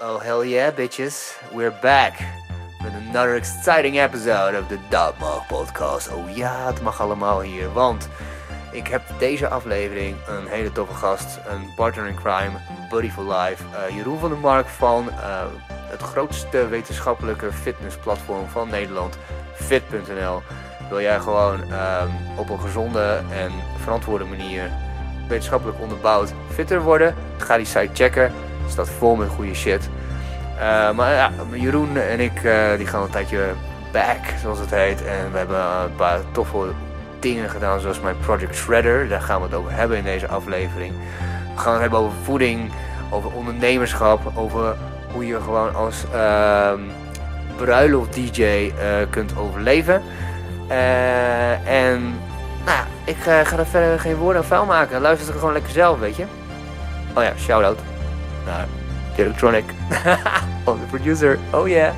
Oh, hell yeah, bitches. We're back. With another exciting episode of the Dat podcast. Oh ja, het mag allemaal hier, want ik heb deze aflevering een hele toffe gast. Een partner in crime, buddy for life. eh, Jeroen van der Mark van eh, het grootste wetenschappelijke fitnessplatform van Nederland, fit.nl. Wil jij gewoon ehm, op een gezonde en verantwoorde manier wetenschappelijk onderbouwd fitter worden? Ga die site checken. Het staat vol met goede shit. Eh, maar ja, Jeroen en ik eh, die gaan een tijdje back, zoals het heet. En we hebben een paar toffe dingen gedaan, zoals mijn Project Shredder. Daar gaan we het over hebben in deze aflevering. We gaan het hebben over voeding, over ondernemerschap, over hoe je gewoon als ehm bruiloft-dj eh, kunt overleven. En nou ik ga er verder geen woorden aan vuil maken. Luister er gewoon lekker zelf, weet je. Oh ja, shout-out naar Electronic. oh, de producer. Oh yeah.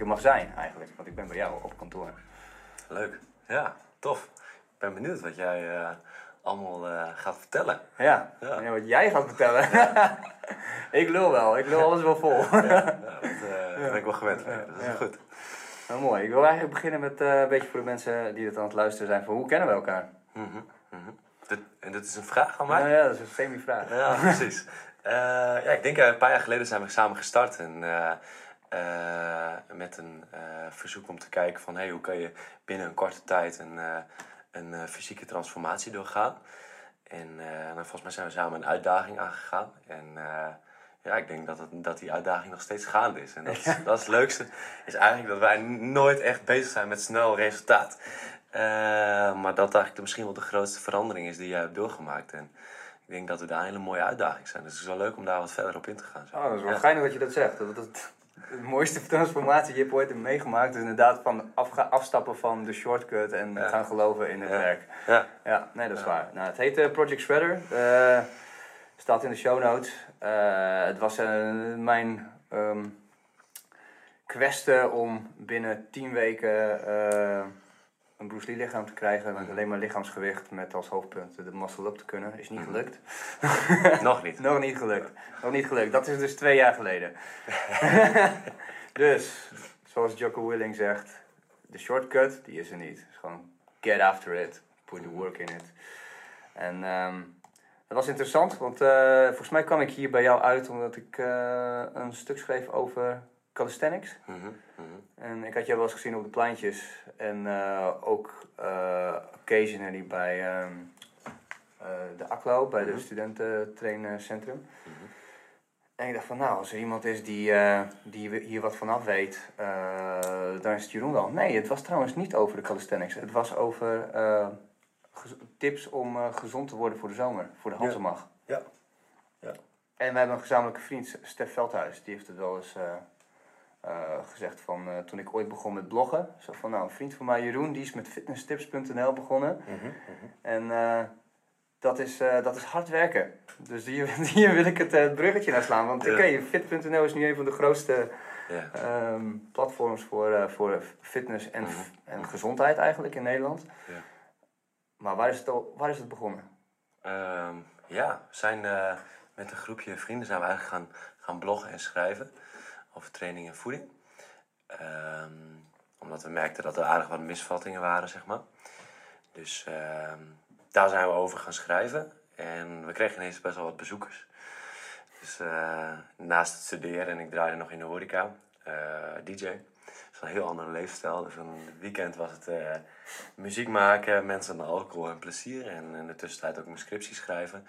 Ik er mag zijn, eigenlijk. Want ik ben bij jou op kantoor. Leuk. Ja, tof. Ik ben benieuwd wat jij eh, allemaal eh, gaat vertellen. Ja, wat jij gaat vertellen. ik lul wel. Ik lul alles wel vol. Ja, dat eh, ben ik wel gewend. Dat is goed. Nou, mooi. Ik wil eigenlijk beginnen met een beetje voor de mensen die het aan het luisteren zijn. Van hoe kennen we elkaar? Mhm, mhm. Dit, en dit is een vraag aan mij? Nou ja, dat is een semi-vraag. Ja, precies. Ja, ik denk een paar jaar geleden zijn we samen gestart. En, eh, met een eh, verzoek om te kijken van... Hey, hoe kan je binnen een korte tijd een, eh, een fysieke transformatie doorgaan. En nou, volgens mij zijn we samen een uitdaging aangegaan. En ja, ik denk dat, het, dat die uitdaging nog steeds gaande is. En dat, is- dat is het leukste. Is eigenlijk dat wij nooit echt bezig zijn met snel resultaat. Maar dat eigenlijk misschien wel de grootste verandering is die jij hebt doorgemaakt. En ik denk dat we daar een hele mooie uitdaging zijn. Dus het is wel leuk om daar wat verder op in te gaan. zo. Oh, dat is wel Ja. geinig dat je dat zegt. Dat, dat, de mooiste transformatie die je ooit hebt meegemaakt is inderdaad van afga- afstappen van de shortcut en Ja. gaan geloven in het Ja. werk. Ja, Ja, nee, dat is waar. Nou, het heet eh, Project Shredder. Eh, staat in de show notes. Eh, het was mijn ehm queste om binnen 10 weken een Bruce Lee lichaam te krijgen. Met alleen maar lichaamsgewicht met als hoofdpunt de muscle up te kunnen. Is niet Mhm. gelukt. nog niet. Nog niet gelukt. Nog niet gelukt. Dat is dus twee jaar geleden. dus, zoals Jocko Willing zegt, de shortcut, die is er niet. Het is gewoon get after it. Put the work in it. En ehm dat was interessant, want eh, volgens mij kwam ik hier bij jou uit omdat ik eh, een stuk schreef over calisthenics. Mhm. En ik had jou wel eens gezien op de pleintjes. En eh, ook eh occasionally bij ehm, eh, de ACLO, bij de Mhm. studententraincentrum. Mhm. En ik dacht van, nou, als er iemand is die, die hier wat vanaf weet, dan is het Jeroen wel. Nee, het was trouwens niet over de calisthenics. Het was over tips om gezond te worden voor de zomer, voor de Ja. Hansemag. Ja. Ja. En we hebben een gezamenlijke vriend, Stef Veldhuis, die heeft het wel eens eh, gezegd van eh, toen ik ooit begon met bloggen. Zo van, nou, een vriend van mij, Jeroen, die is met fitnesstips.nl begonnen. Mhm, mhm. En eh, dat, is, dat is hard werken. Dus hier, hier wil ik het bruggetje naar slaan. Want Ja. oké, fit.nl is nu een van de grootste Ja. ehm, platforms voor, voor fitness en, Mhm. en gezondheid eigenlijk in Nederland. Ja. Maar waar is het, al, waar is het begonnen? Ehm, ja, we zijn met een groepje vrienden zijn we eigenlijk gaan, gaan bloggen en schrijven over training en voeding. Ehm, omdat we merkten dat er aardig wat misvattingen waren, zeg maar. Dus ehm, daar zijn we over gaan schrijven. En we kregen ineens best wel wat bezoekers. Dus eh, naast het studeren, en ik draaide nog in de horeca, eh, DJ. Dat is een heel andere leefstijl. Dus een weekend was het eh, muziek maken, mensen aan alcohol en plezier. En in de tussentijd ook mijn scriptie schrijven.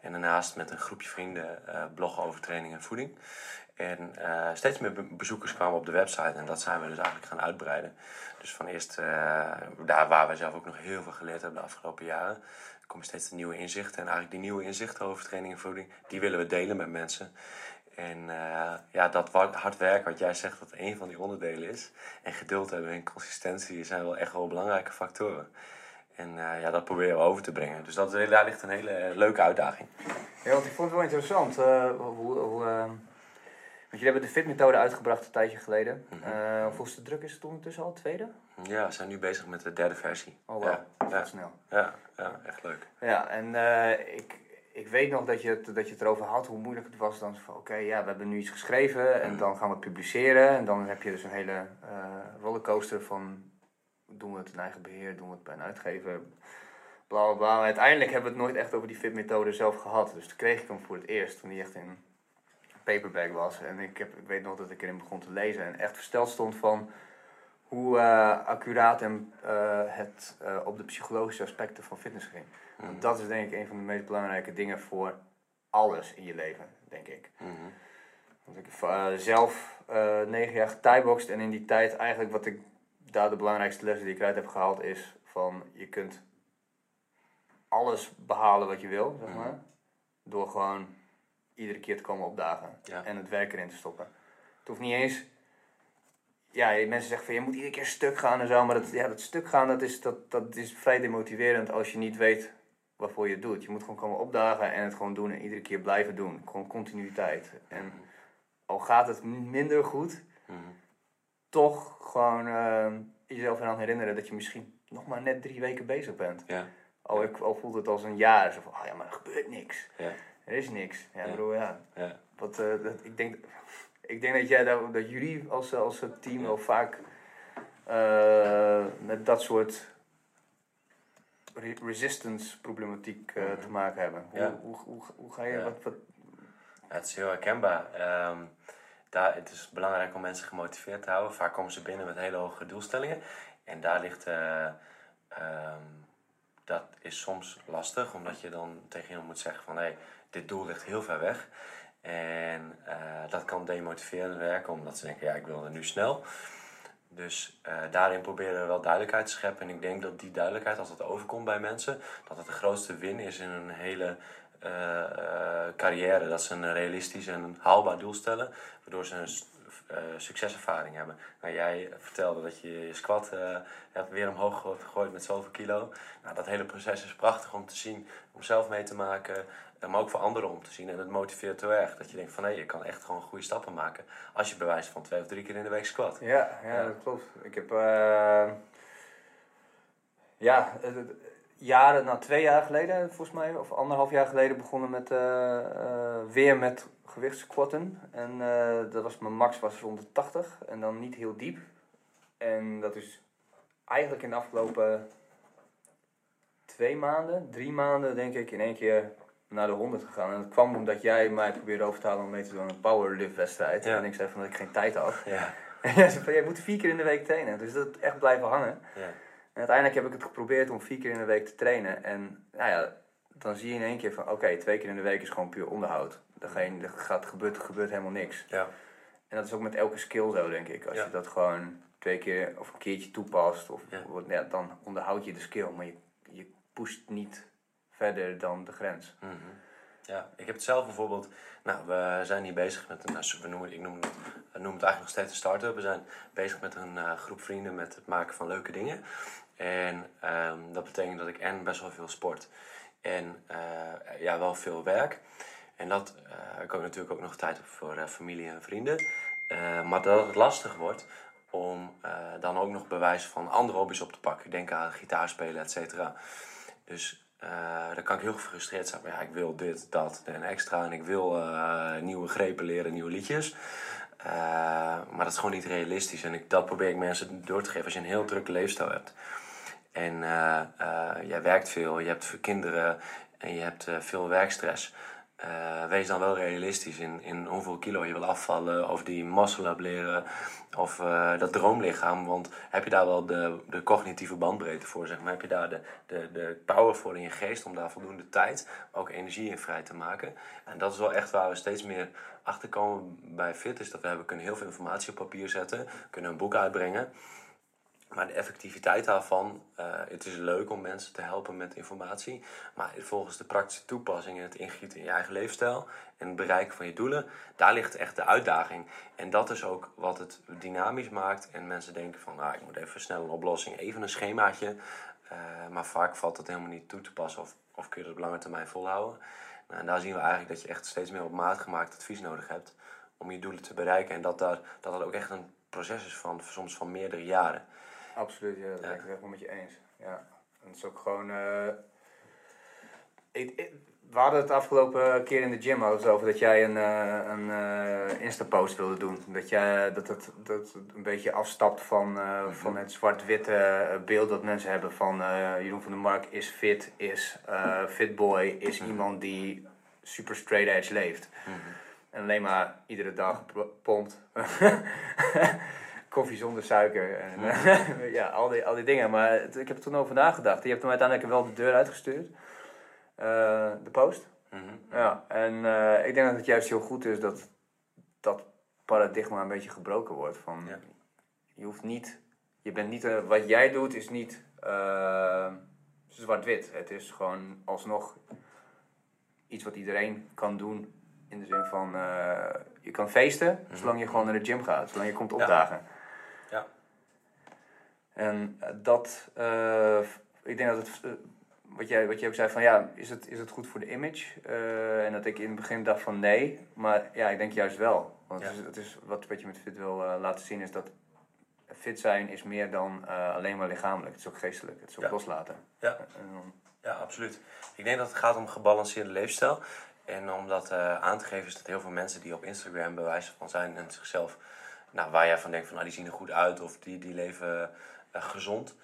En daarnaast met een groepje vrienden bloggen over training en voeding. En eh, steeds meer be- bezoekers kwamen op de website en dat zijn we dus eigenlijk gaan uitbreiden. Dus van eerst, eh, daar waar we zelf ook nog heel veel geleerd hebben de afgelopen jaren, komen steeds nieuwe inzichten. En eigenlijk die nieuwe inzichten over training en voeding, die willen we delen met mensen. En eh, ja, dat hard werken, wat jij zegt dat een van die onderdelen is. En geduld hebben en consistentie zijn wel echt wel belangrijke factoren. En ja, dat proberen we over te brengen. Dus dat, daar ligt een hele leuke uitdaging. Ja, want ik vond het wel interessant. hoe, hoe, eh, want jullie hebben de fitmethode uitgebracht een tijdje geleden. Mhm. Eh hoeveelste druk is het ondertussen al? Tweede? Ja, we zijn nu bezig met de derde versie. Oh wow, Ja, dat ja, gaat snel. ja, ja, echt leuk. Ja, en eh, ik, ik weet nog dat je, het, dat je het erover had, hoe moeilijk het was. Dan van, oké, ja, we hebben nu iets geschreven en dan gaan we het publiceren. En dan heb je dus een hele eh, rollercoaster van, doen we het in eigen beheer, doen we het bij een uitgever, bla bla bla. Maar uiteindelijk hebben we het nooit echt over die fitmethode zelf gehad. Dus toen kreeg ik hem voor het eerst, toen hij echt in paperback was. En ik, heb, ik weet nog dat ik erin begon te lezen en echt versteld stond van hoe eh, accuraat en eh, het eh, op de psychologische aspecten van fitness ging. Want dat is denk ik een van de meest belangrijke dingen voor alles in je leven, denk ik. Mhm. Want ik heb zelf negen jaar gethaiboxd en in die tijd eigenlijk wat ik daar de belangrijkste lessen die ik eruit heb gehaald is van je kunt alles behalen wat je wil, zeg maar, door gewoon iedere keer te komen opdagen Ja. en het werk erin te stoppen. Het hoeft niet eens ja, mensen zeggen van je moet iedere keer stuk gaan en zo, maar dat, ja, dat stuk gaan dat is, dat, dat is vrij demotiverend als je niet weet waarvoor je het doet. Je moet gewoon komen opdagen en het gewoon doen en iedere keer blijven doen. Gewoon continuïteit. En al gaat het minder goed, Mhm. toch gewoon eh, jezelf eraan herinneren dat je misschien nog maar net drie weken bezig bent. Ja, Al, ik, al voelt het als een jaar, zo van, oh ja, maar er gebeurt niks. ja, Er is niks. Ja, Ja. bro, ja, ja. wat, eh, dat, ik, denk, ik denk dat, jij, dat, dat jullie als, als team wel vaak eh, met dat soort re- resistance problematiek eh, te maken hebben. Hoe, hoe, hoe, hoe ga je, wat, het is heel herkenbaar. Ehm, daar, het is belangrijk om mensen gemotiveerd te houden. Vaak komen ze binnen met hele hoge doelstellingen. En daar ligt... eh, ehm, dat is soms lastig, omdat je dan tegen iemand moet zeggen van... Hé, dit doel ligt heel ver weg. En eh, dat kan demotiverend werken, omdat ze denken... Ja, ik wil er nu snel. Dus eh, daarin proberen we wel duidelijkheid te scheppen. En ik denk dat die duidelijkheid, als dat overkomt bij mensen... dat het de grootste win is in een hele eh, carrière. Dat ze een realistisch en haalbaar doel stellen, waardoor ze een succeservaring hebben. Nou, jij vertelde dat je je squat hebt weer omhoog gegooid- met zoveel kilo. Nou, dat hele proces is prachtig om te zien, om zelf mee te maken, maar ook voor anderen om te zien. En het motiveert heel erg. Dat je denkt van hé, je kan echt gewoon goede stappen maken als je bij wijze van twee of drie keer in de week squat. ja, ja, Ja. dat klopt. Ik heb eh, ja, jaren, nou twee jaar geleden volgens mij, of anderhalf jaar geleden begonnen met eh, eh, weer met gewichtsquatten. En dat was mijn max was rond de 80 en dan niet heel diep. En dat is eigenlijk in de afgelopen twee maanden, drie maanden denk ik, in één keer naar de 100 gegaan. En dat kwam omdat jij mij probeerde over te halen om mee te doen aan een powerlift wedstrijd. Ja. En ik zei van dat ik geen tijd had. Ja, En jij zei van, je moet vier keer in de week trainen. Dus dat echt blijven hangen. ja, En uiteindelijk heb ik het geprobeerd om vier keer in de week te trainen. En nou ja, dan zie je in één keer van, oké, twee keer in de week is gewoon puur onderhoud. Er, geen, er gaat, gebeurt, gebeurt helemaal niks. ja, En dat is ook met elke skill zo, denk ik. Als je dat gewoon twee keer of een keertje toepast, of, ja, dan onderhoud je de skill. Maar je, je pusht niet verder dan de grens. Mhm. Ja, ik heb het zelf bijvoorbeeld. Nou, we zijn hier bezig met een. nou, we noemen, ik noem het, we noemen het eigenlijk nog steeds een start-up. We zijn bezig met een eh, groep vrienden met het maken van leuke dingen. En ehm, dat betekent dat ik en best wel veel sport. En eh, ja, wel veel werk. En dat, eh ik ook natuurlijk ook nog tijd op voor familie en vrienden. Maar dat het lastig wordt om dan ook nog bewijs van andere hobby's op te pakken. Denk aan gitaarspelen, et cetera. Dus eh, dan kan ik heel gefrustreerd zijn. Maar ja, ik wil dit, dat en extra. En ik wil eh, nieuwe grepen leren, nieuwe liedjes. Eh, maar dat is gewoon niet realistisch. En ik, dat probeer ik mensen door te geven als je een heel drukke leefstijl hebt. En jij werkt veel, je hebt kinderen en je hebt veel werkstress. Eh, wees dan wel realistisch in, in hoeveel kilo je wil afvallen, of die muscle leren, of eh, dat droomlichaam. Want heb je daar wel de, de cognitieve bandbreedte voor, zeg maar? Heb je daar de, de, de power voor in je geest om daar voldoende tijd, ook energie in vrij te maken? En dat is wel echt waar we steeds meer achter komen bij Fit, is dat we hebben, kunnen heel veel informatie op papier zetten, kunnen een boek uitbrengen. Maar de effectiviteit daarvan, eh, het is leuk om mensen te helpen met informatie. Maar volgens de praktische toepassing en het ingieten in je eigen leefstijl en het bereiken van je doelen, daar ligt echt de uitdaging. En dat is ook wat het dynamisch maakt. En mensen denken van, nou, ik moet even snel een oplossing, even een schemaatje. Uh, maar vaak valt dat helemaal niet toe te passen of, of kun je dat op lange termijn volhouden. Nou, en daar zien we eigenlijk dat je echt steeds meer op maat gemaakt advies nodig hebt om je doelen te bereiken. En dat, daar, dat dat ook echt een proces is van soms van meerdere jaren. Absoluut, ja, dat ben ik het helemaal met je eens. Ja. En het is ook gewoon. Uh, ik, ik, we hadden het afgelopen keer in de gym over dat jij een, uh, een uh, Insta-post wilde doen. Dat, jij, dat, het, dat het een beetje afstapt van, uh, mm-hmm. van het zwart-witte beeld dat mensen hebben van Jeroen van der Mark is fit, is fitboy, is mm-hmm. iemand die super straight edge leeft. Mm-hmm. En alleen maar iedere dag pompt. koffie zonder suiker. En, uh, ja, al die, al die dingen. Maar het, ik heb er toen over nagedacht. Je hebt hem uiteindelijk wel de deur uitgestuurd. Uh, de post. Mm -hmm. Ja, en uh, ik denk dat het juist heel goed is dat dat paradigma een beetje gebroken wordt. Van, ja. Je hoeft niet, je bent niet, wat jij doet is niet zwart-wit. Het is gewoon alsnog iets wat iedereen kan doen. In de zin van, je kan feesten, zolang je gewoon naar de gym gaat. Zolang je komt opdagen. En eh, dat, uh, ik denk dat het, uh, wat, jij, wat jij ook zei van ja, is het, is het goed voor de image? Uh, en dat ik in het begin dacht van nee, maar ja, ik denk juist wel. Want ja. het is, het is, wat, wat je met fit wil laten zien is dat fit zijn is meer dan alleen maar lichamelijk. Het is ook geestelijk, het is ook ja. loslaten. Ja. ja, absoluut. Ik denk dat het gaat om gebalanceerde leefstijl. En om dat aan te geven is dat heel veel mensen die op Instagram bewijzen van zijn en zichzelf, nou, waar jij van denkt van nou, die zien er goed uit of die, die leven gezond.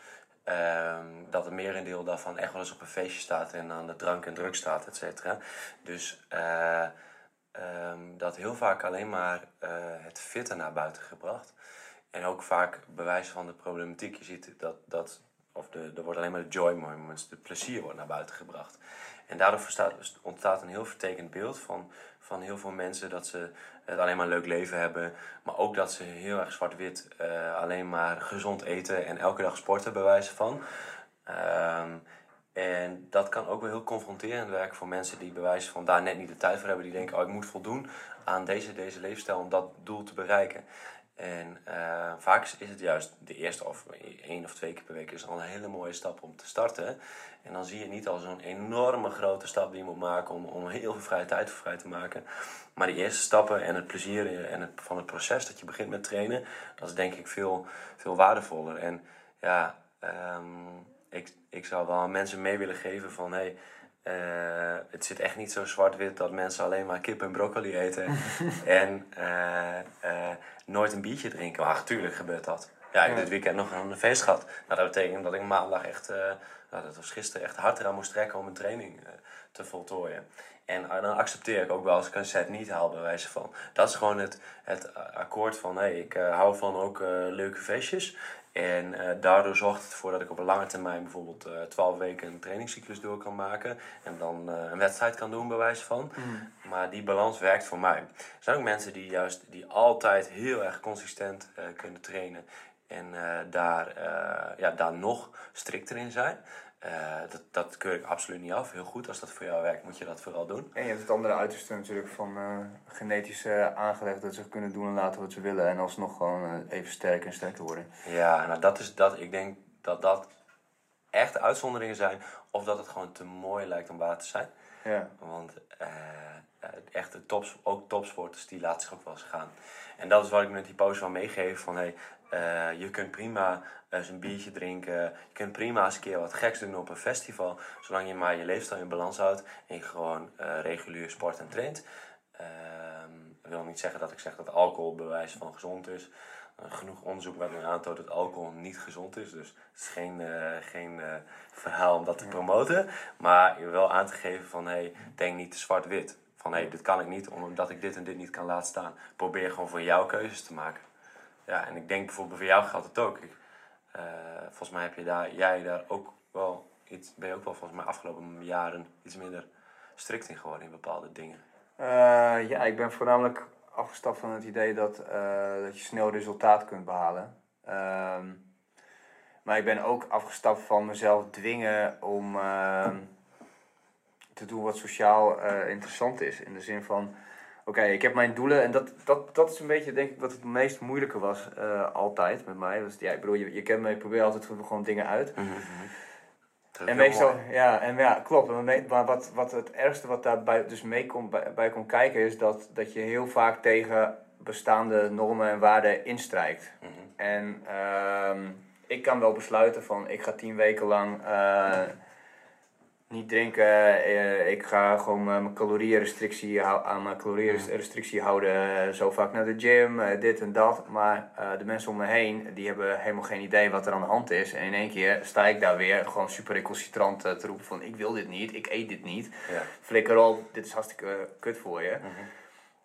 Um, dat het merendeel daarvan echt wel eens op een feestje staat en aan de drank en drugs staat, et cetera. Dus uh, um, dat heel vaak alleen maar uh, het fitte naar buiten gebracht. En ook vaak bewijs van de problematiek. Je ziet dat, dat of de, er wordt alleen maar de joy moments, de plezier wordt naar buiten gebracht. En daardoor ontstaat een heel vertekend beeld van, van heel veel mensen dat ze het alleen maar een leuk leven hebben. Maar ook dat ze heel erg zwart-wit uh, alleen maar gezond eten en elke dag sporten bewijzen van. Um, en dat kan ook wel heel confronterend werken voor mensen die bewijzen van daar net niet de tijd voor hebben. Die denken, oh ik moet voldoen aan deze, deze leefstijl om dat doel te bereiken. En uh, vaak is het juist de eerste of één of twee keer per week is al een hele mooie stap om te starten. En dan zie je niet al zo'n enorme grote stap die je moet maken om, om heel veel vrije tijd voor vrij te maken. Maar die eerste stappen en het plezier en het, van het proces dat je begint met trainen, dat is denk ik veel, veel waardevoller. En ja, um, ik, ik zou wel mensen mee willen geven van hey, uh, het zit echt niet zo zwart-wit dat mensen alleen maar kip en broccoli eten en uh, uh, nooit een biertje drinken. Maar natuurlijk gebeurt dat. Ja, ik heb dit weekend nog een feest gehad. Nou, dat betekent dat ik maandag echt, nou, dat was gisteren echt hard eraan moest trekken om een training te voltooien. En dan accepteer ik ook wel als ik een set niet haal, bij wijze van. Dat is gewoon het, het akkoord van, hé, hey, ik hou van ook leuke feestjes. En uh, daardoor zorgt het ervoor dat ik op een lange termijn bijvoorbeeld uh, 12 weken een trainingscyclus door kan maken. En dan uh, een wedstrijd kan doen, bij wijze van. Mm. Maar die balans werkt voor mij. Er zijn ook mensen die juist die altijd heel erg consistent kunnen trainen. En daar, ja, daar nog strikter in zijn. Uh, dat, dat keur ik absoluut niet af. Heel goed, als dat voor jou werkt, moet je dat vooral doen. En je hebt het andere uiterste natuurlijk van uh, genetisch uh, aangelegd dat ze kunnen doen en laten wat ze willen. En alsnog gewoon even sterker en sterker worden. Ja, nou dat is dat. Ik denk dat dat echt uitzonderingen zijn. Of dat het gewoon te mooi lijkt om waar te zijn. Ja. Want echte tops, ook topsporters, die laten zich ook wel eens gaan. En dat is wat ik met die post wel meegeef. Van hey, uh, je kunt prima eens een biertje drinken. Je kunt prima eens een keer wat geks doen op een festival. Zolang je maar je leefstijl in balans houdt. En je gewoon uh, regulier sport en traint. Uh, ik wil niet zeggen dat ik zeg dat alcohol bewijs van gezond is. Genoeg onderzoek waarin aantoont dat alcohol niet gezond is. Dus het is geen, geen verhaal om dat te promoten. Maar je wel aan te geven van hey, denk niet te zwart-wit Van dit kan ik niet omdat ik dit en dit niet kan laten staan. Probeer gewoon voor jou keuzes te maken. Ja, en ik denk bijvoorbeeld voor jou geldt het ook. Ik, eh, volgens mij heb je daar, jij daar ook wel iets, ben je ook wel volgens mij afgelopen jaren iets minder strikt in geworden in bepaalde dingen. Eh, ja, ik ben voornamelijk afgestapt van het idee dat, eh, dat je snel resultaat kunt behalen. Ehm, maar ik ben ook afgestapt van mezelf dwingen om ehm, te doen wat sociaal eh, interessant is. In de zin van, oké, ik heb mijn doelen en dat, dat, dat is een beetje denk ik wat het meest moeilijke was altijd met mij. Dus, ja, ik bedoel, je, je kent me, ik probeer altijd gewoon dingen uit. En meestal, ja, en ja, klopt. Maar wat, wat het ergste wat daarbij dus mee komt, bij, bij komt kijken is dat, dat je heel vaak tegen bestaande normen en waarden instrijkt. En ehm, ik kan wel besluiten van ik ga tien weken lang eh, niet drinken. eh, ik ga gewoon mijn calorierestrictie hou- aan mijn calorierestrictie houden. eh, zo vaak naar de gym, eh, dit en dat. Maar de mensen om me heen, die hebben helemaal geen idee wat er aan de hand is. En in één keer sta ik daar weer gewoon super recalcitrant te roepen van ik wil dit niet, ik eet dit niet. Ja. Flikker op, dit is hartstikke kut voor je.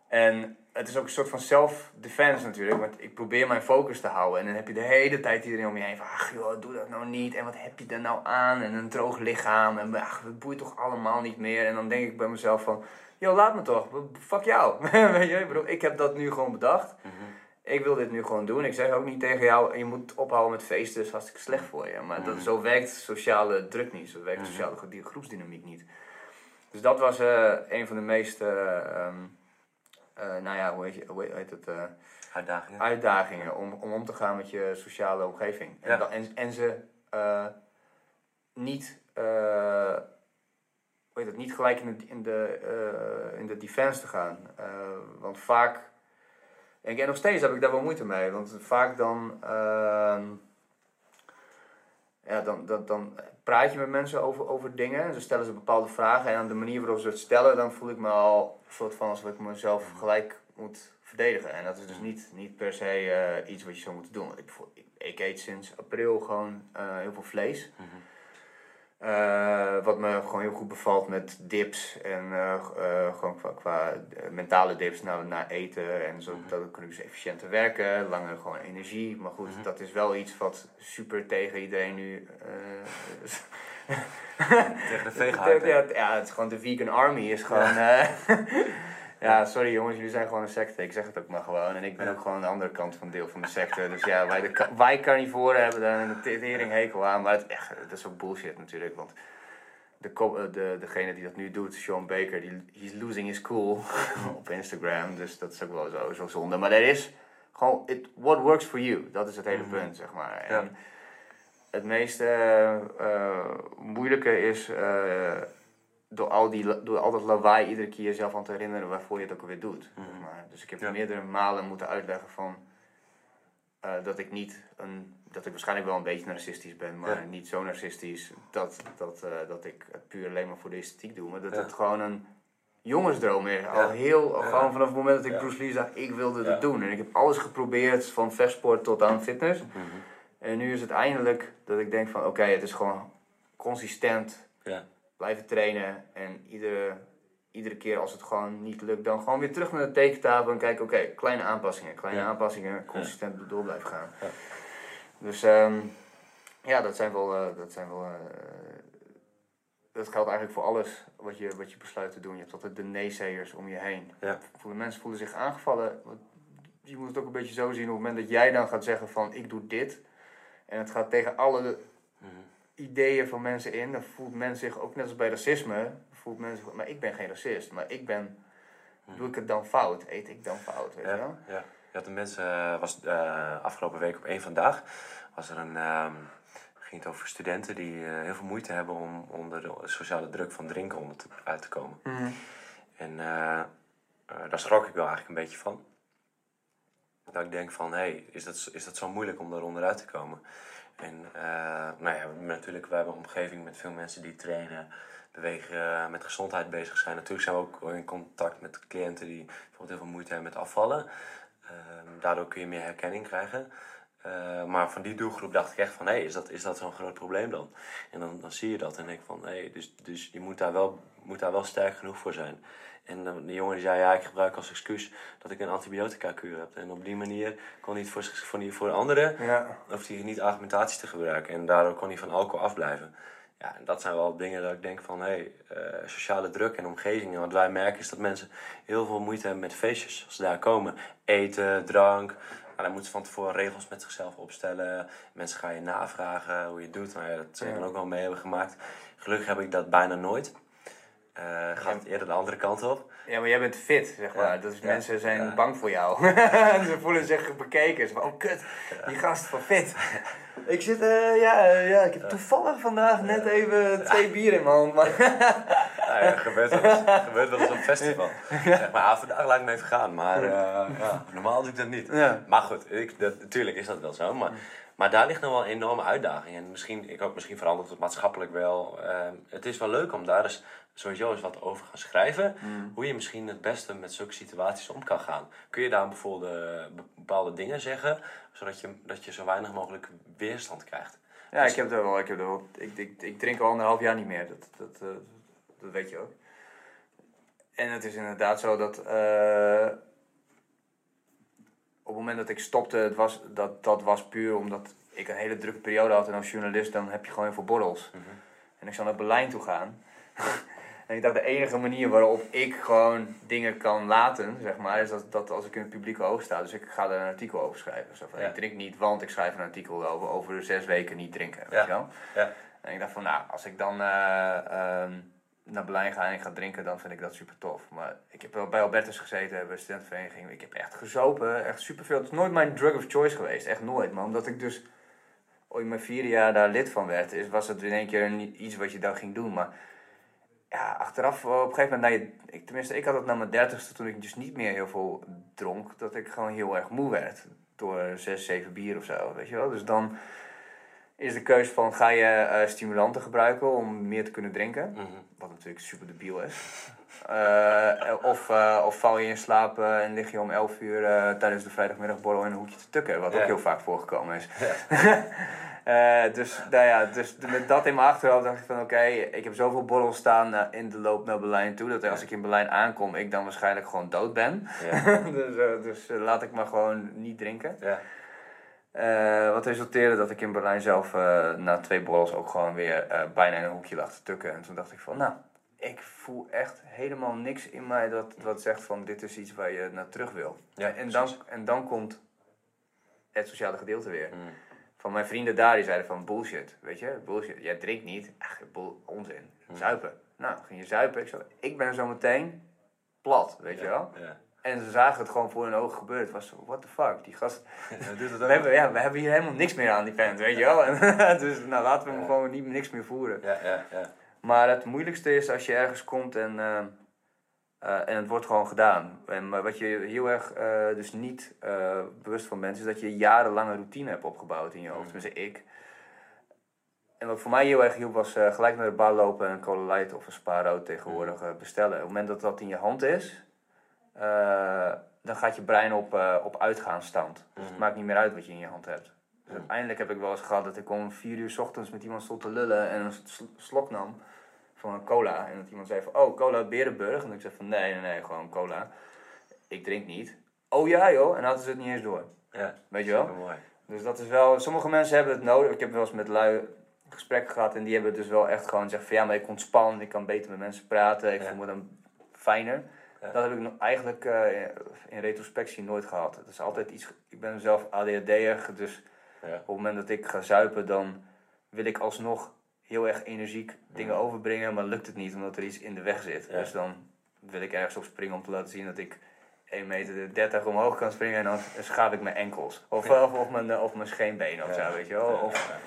En het is ook een soort van self-defense natuurlijk, want ik probeer mijn focus te houden. En dan heb je de hele tijd iedereen om je heen van, ach joh, doe dat nou niet. En wat heb je er nou aan? En een droog lichaam. En ach, het boeit toch allemaal niet meer. En dan denk ik bij mezelf van, joh, laat me toch. Fuck jou. Weet je, ik bedoel, ik heb dat nu gewoon bedacht. Ik wil dit nu gewoon doen. Ik zeg ook niet tegen jou, je moet ophouden met feesten, dat is hartstikke slecht voor je. Maar dat, zo werkt sociale druk niet, zo werkt sociale die groepsdynamiek niet. Dus dat was eh, een van de meest, eh, ehm, eh, nou ja, hoe heet, je, hoe heet het, eh, Uitdagingen. uitdagingen om, om om te gaan met je sociale omgeving. En, Ja. dan- en, en ze eh, niet, eh, hoe heet het, niet gelijk in de, in de, eh, in de defense te gaan. Eh, want vaak, en, en nog steeds heb ik daar wel moeite mee, want vaak dan, ehm, ja, dan, dan, dan praat je met mensen over, over dingen. En ze stellen ze bepaalde vragen. En aan de manier waarop ze het stellen, dan voel ik me al een soort van alsof ik mezelf gelijk moet verdedigen. En dat is dus niet, niet per se eh, iets wat je zou moeten doen. Want ik, ik, ik eet sinds april gewoon eh, heel veel vlees. Eh, wat me gewoon heel goed bevalt met dips en eh, eh, gewoon qua, qua mentale dips naar, naar eten. En zo, dat kun ik dus efficiënter werken, langer gewoon energie. Maar goed, dat is wel iets wat super tegen iedereen nu... Tegen de veeghype. ja, ja, het is gewoon de vegan army is gewoon... ja, sorry jongens, jullie zijn gewoon een secte. Ik zeg het ook maar gewoon. En ik ben ook gewoon de andere kant van deel van de secte. Dus ja, wij, de, wij carnivoren hebben daar een tering hekel aan. Maar het, echt, dat is ook bullshit natuurlijk. Want de, eh, de, degene die dat nu doet, Sean Baker, die he's losing his cool op Instagram. Dus dat is ook wel zo, zo zonde. Maar er is gewoon, it, what works for you. Dat is het hele punt, zeg maar. En Ja. het meest eh, eh, moeilijke is door, al die, door al dat lawaai iedere keer jezelf aan te herinneren waarvoor je het ook alweer doet. zeg maar. Dus ik heb Ja. meerdere malen moeten uitleggen van eh, dat ik niet een, dat ik waarschijnlijk wel een beetje narcistisch ben, maar Ja. niet zo narcistisch dat, dat, eh, dat ik het puur alleen maar voor de esthetiek doe. Maar dat Ja. het gewoon een jongensdroom is. Al heel, al gewoon vanaf het moment dat ik. Bruce Lee zag, ik wilde dat doen. En ik heb alles geprobeerd, van vechtsport tot aan fitness. Mhm. En nu is het eindelijk dat ik denk van oké, het is gewoon consistent Ja. Blijven trainen. En iedere, iedere keer als het gewoon niet lukt, dan gewoon weer terug naar de tekentafel en kijken, oké, kleine aanpassingen, kleine Ja. aanpassingen, consistent door blijven gaan. Ja. Dus ehm, ja, dat zijn wel, eh, dat zijn wel, eh, dat geldt eigenlijk voor alles wat je, wat je besluit te doen. Je hebt altijd de neezeggers om je heen. Ja. Voelen mensen voelen zich aangevallen. Je moet het ook een beetje zo zien op het moment dat jij dan gaat zeggen van ik doe dit. En het gaat tegen alle ideeën van mensen in. Dan voelt men zich ook net als bij racisme. Voelt men zich, maar ik ben geen racist. Maar ik ben, doe ik het dan fout? Eet ik dan fout? Weet je wel? Ja, ja. Je had de mensen, eh, was eh, afgelopen week op één vandaag, was er een, ehm, ging het over studenten die eh, heel veel moeite hebben om onder de sociale druk van drinken onder te, uit te komen. En eh, eh, daar schrok ik wel eigenlijk een beetje van. Dat ik denk van, hé, hey, is, dat, is dat zo moeilijk om daaronder uit te komen? En eh, nou ja, natuurlijk, we hebben een omgeving met veel mensen die trainen, bewegen, eh, met gezondheid bezig zijn. Natuurlijk zijn we ook in contact met cliënten die bijvoorbeeld heel veel moeite hebben met afvallen. Ehm, daardoor kun je meer herkenning krijgen. Eh, maar van die doelgroep dacht ik echt van, hé, hey, is dat, is dat zo'n groot probleem dan? En dan, dan zie je dat en denk ik van, hé, hey, dus, dus je moet daar, wel, moet daar wel sterk genoeg voor zijn. En die jongen die zei, ja, ik gebruik als excuus dat ik een antibiotica-kuur heb. En op die manier kon hij het voor, die, voor anderen, Ja. hoefde hij niet argumentatie te gebruiken. En daardoor kon hij van alcohol afblijven. Ja, en dat zijn wel dingen dat ik denk van, hé, hey, eh, sociale druk en omgeving. En wat wij merken is dat mensen heel veel moeite hebben met feestjes. Als ze daar komen, eten, drank. Nou, dan moeten ze van tevoren regels met zichzelf opstellen. Mensen gaan je navragen hoe je het doet. Nou ja, dat Ja. dan ook wel mee hebben gemaakt. Gelukkig heb ik dat bijna nooit. Eh, gaat het eerder de andere kant op. Ja, maar jij bent fit, zeg maar. Ja, Dus ja, mensen zijn bang voor jou. Ze voelen zich bekeken. Ze van, oh kut, die gast van fit. Ik zit, eh, ja, eh, ja, ik heb toevallig vandaag net even twee bier in mijn hand. Maar Nou ja, gebeurt wel eens, gebeurt wel eens op festival. Zeg maar, vandaag laat ik me even gaan. Maar ja, normaal doe ik dat niet. Maar goed, ik, dat, natuurlijk is dat wel zo. Maar, maar daar ligt nog wel een enorme uitdaging. En misschien, ik hoop, misschien verandert het maatschappelijk wel. Het is wel leuk om daar eens sowieso eens wat over gaan schrijven. Hoe je misschien het beste met zulke situaties om kan gaan. Kun je daar bijvoorbeeld eh, bepaalde dingen zeggen, zodat je, dat je zo weinig mogelijk weerstand krijgt? ja, ik heb er wel, ik heb er wel, ik, ik, ik drink al anderhalf jaar niet meer. Dat, dat, eh, dat weet je ook. En het is inderdaad zo dat eh, op het moment dat ik stopte, het was, dat, dat was puur omdat ik een hele drukke periode had. En als journalist dan heb je gewoon heel veel borrels. En ik zou naar Berlijn toe gaan. en ik dacht, de enige manier waarop ik gewoon dingen kan laten, zeg maar, is dat, dat als ik in het publieke oog sta. Dus ik ga daar een artikel over schrijven. Zo van, Ja. Ik drink niet, want ik schrijf een artikel over, over zes weken niet drinken. Weet Ja. je wel? Ja. En ik dacht van, nou, als ik dan eh, ehm, naar Berlijn ga en ik ga drinken, dan vind ik dat super tof. Maar ik heb wel bij Albertus gezeten, bij de studentenvereniging. Ik heb echt gezopen, echt superveel. Het is nooit mijn drug of choice geweest, echt nooit. Maar omdat ik dus ooit mijn vierde jaar daar lid van werd, is, was het in één keer niet iets wat je dan ging doen. Maar ja, achteraf, op een gegeven moment, je, ik, tenminste, ik had het na mijn dertigste, toen ik dus niet meer heel veel dronk, dat ik gewoon heel erg moe werd. Door zes, zeven bier of zo, weet je wel. Dus dan is de keuze van, ga je eh, stimulanten gebruiken om meer te kunnen drinken? Mhm. Wat natuurlijk super debiel is. Eh, of, eh, of val je in slaap en lig je om 11 uur tijdens de vrijdagmiddagborrel in een hoekje te tukken. Wat ook heel vaak voorgekomen is. Dus, nou ja, dus met dat in mijn achterhoofd dacht ik van oké, ik heb zoveel borrels staan in de loop naar Berlijn toe. Dat als ik in Berlijn aankom, ik dan waarschijnlijk gewoon dood ben. Dus dus laat ik maar gewoon niet drinken. Eh, wat resulteerde dat ik in Berlijn zelf eh, na twee borrels ook gewoon weer eh, bijna in een hoekje lag te tukken. En toen dacht ik van, nou, ik voel echt helemaal niks in mij dat, dat zegt van dit is iets waar je naar terug wil. Ja, en, dan, en dan komt het sociale gedeelte weer. Mm. Van mijn vrienden daar, die zeiden van bullshit, weet je, bullshit. Jij drinkt niet, bull, onzin, zuipen. Nou, ging je zuipen, ik, zo, ik ben zo meteen plat, weet je wel. Ja. En ze zagen het gewoon voor hun ogen gebeuren. Het was zo, what the fuck, die gast... Ja, We hebben, ja, we hebben hier helemaal niks meer aan die vent, weet je wel. En, dus nou, laten we hem gewoon niet, niks meer voeren. Ja, ja, ja. Maar het moeilijkste is als je ergens komt en, eh, eh, en het wordt gewoon gedaan. En, maar wat je heel erg eh, dus niet bewust van bent, is dat je jarenlange routine hebt opgebouwd in je hoofd. Tenminste, ik. En wat voor mij heel erg hielp was gelijk naar de bar lopen en een Cola Light of een Spa Rood tegenwoordig eh, bestellen. Op het moment dat dat in je hand is, eh, dan gaat je brein op, eh, op uitgaansstand. Dus het maakt niet meer uit wat je in je hand hebt. Dus uiteindelijk heb ik wel eens gehad dat ik om vier uur 's ochtends met iemand stond te lullen en een sl- slok nam van een cola. En dat iemand zei van, oh, cola Berenburg. En ik zei van, nee, nee, nee, gewoon cola. Ik drink niet. Oh ja joh, en hadden ze het niet eens door. ja. Weet je wel? Supermooi. Dus dat is wel, sommige mensen hebben het nodig. Ik heb wel eens met lui gesprekken gehad en die hebben dus wel echt gewoon gezegd van, ja, maar ik ontspan, ik kan beter met mensen praten, ik Ja. voel me dan fijner. Ja. Dat heb ik nog eigenlijk eh, in retrospectie nooit gehad. Het is altijd iets, ik ben zelf ADHD'er, dus Ja. op het moment dat ik ga zuipen, dan wil ik alsnog heel erg energiek dingen overbrengen, maar lukt het niet omdat er iets in de weg zit. Ja. Dus dan wil ik ergens op springen om te laten zien dat ik 1 meter 30 omhoog kan springen en dan schaaf ik mijn enkels. Of, of, of, mijn, of mijn scheenbenen of zo, weet je wel. Of.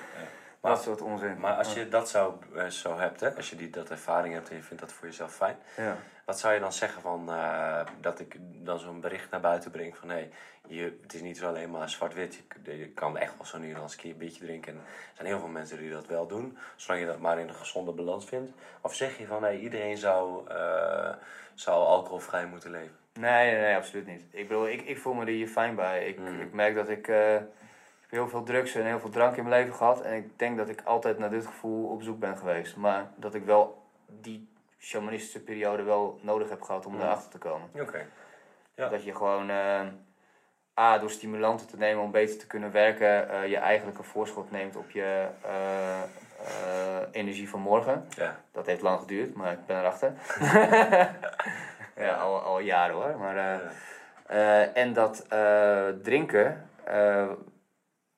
Dat soort onzin. Maar als je dat zo, eh, zo hebt, hè, als je die, dat ervaring hebt en je vindt dat voor jezelf fijn, Ja. wat zou je dan zeggen van eh, dat ik dan zo'n bericht naar buiten breng van hé, hey, je, het is niet zo alleen maar zwart-wit, je, je kan echt wel zo nu en dan eens een keer een biertje drinken. En er zijn heel veel mensen die dat wel doen, zolang je dat maar in een gezonde balans vindt. Of zeg je van hé, iedereen zou, eh, zou alcoholvrij moeten leven? Nee, nee, nee, absoluut niet. Ik bedoel, ik, ik voel me er hier fijn bij. Ik, Mm. ik merk dat ik... eh, heb heel veel drugs en heel veel drank in mijn leven gehad. En ik denk dat ik altijd naar dit gevoel op zoek ben geweest. Maar dat ik wel die shamanistische periode wel nodig heb gehad om Mm. daarachter te komen. Oké. Ja. Dat je gewoon, eh, A, door stimulanten te nemen om beter te kunnen werken, eh, je eigenlijk een voorschot neemt op je eh, energie van morgen. Ja. Dat heeft lang geduurd, maar ik ben erachter. ja, al, al jaren hoor. Maar, en dat drinken,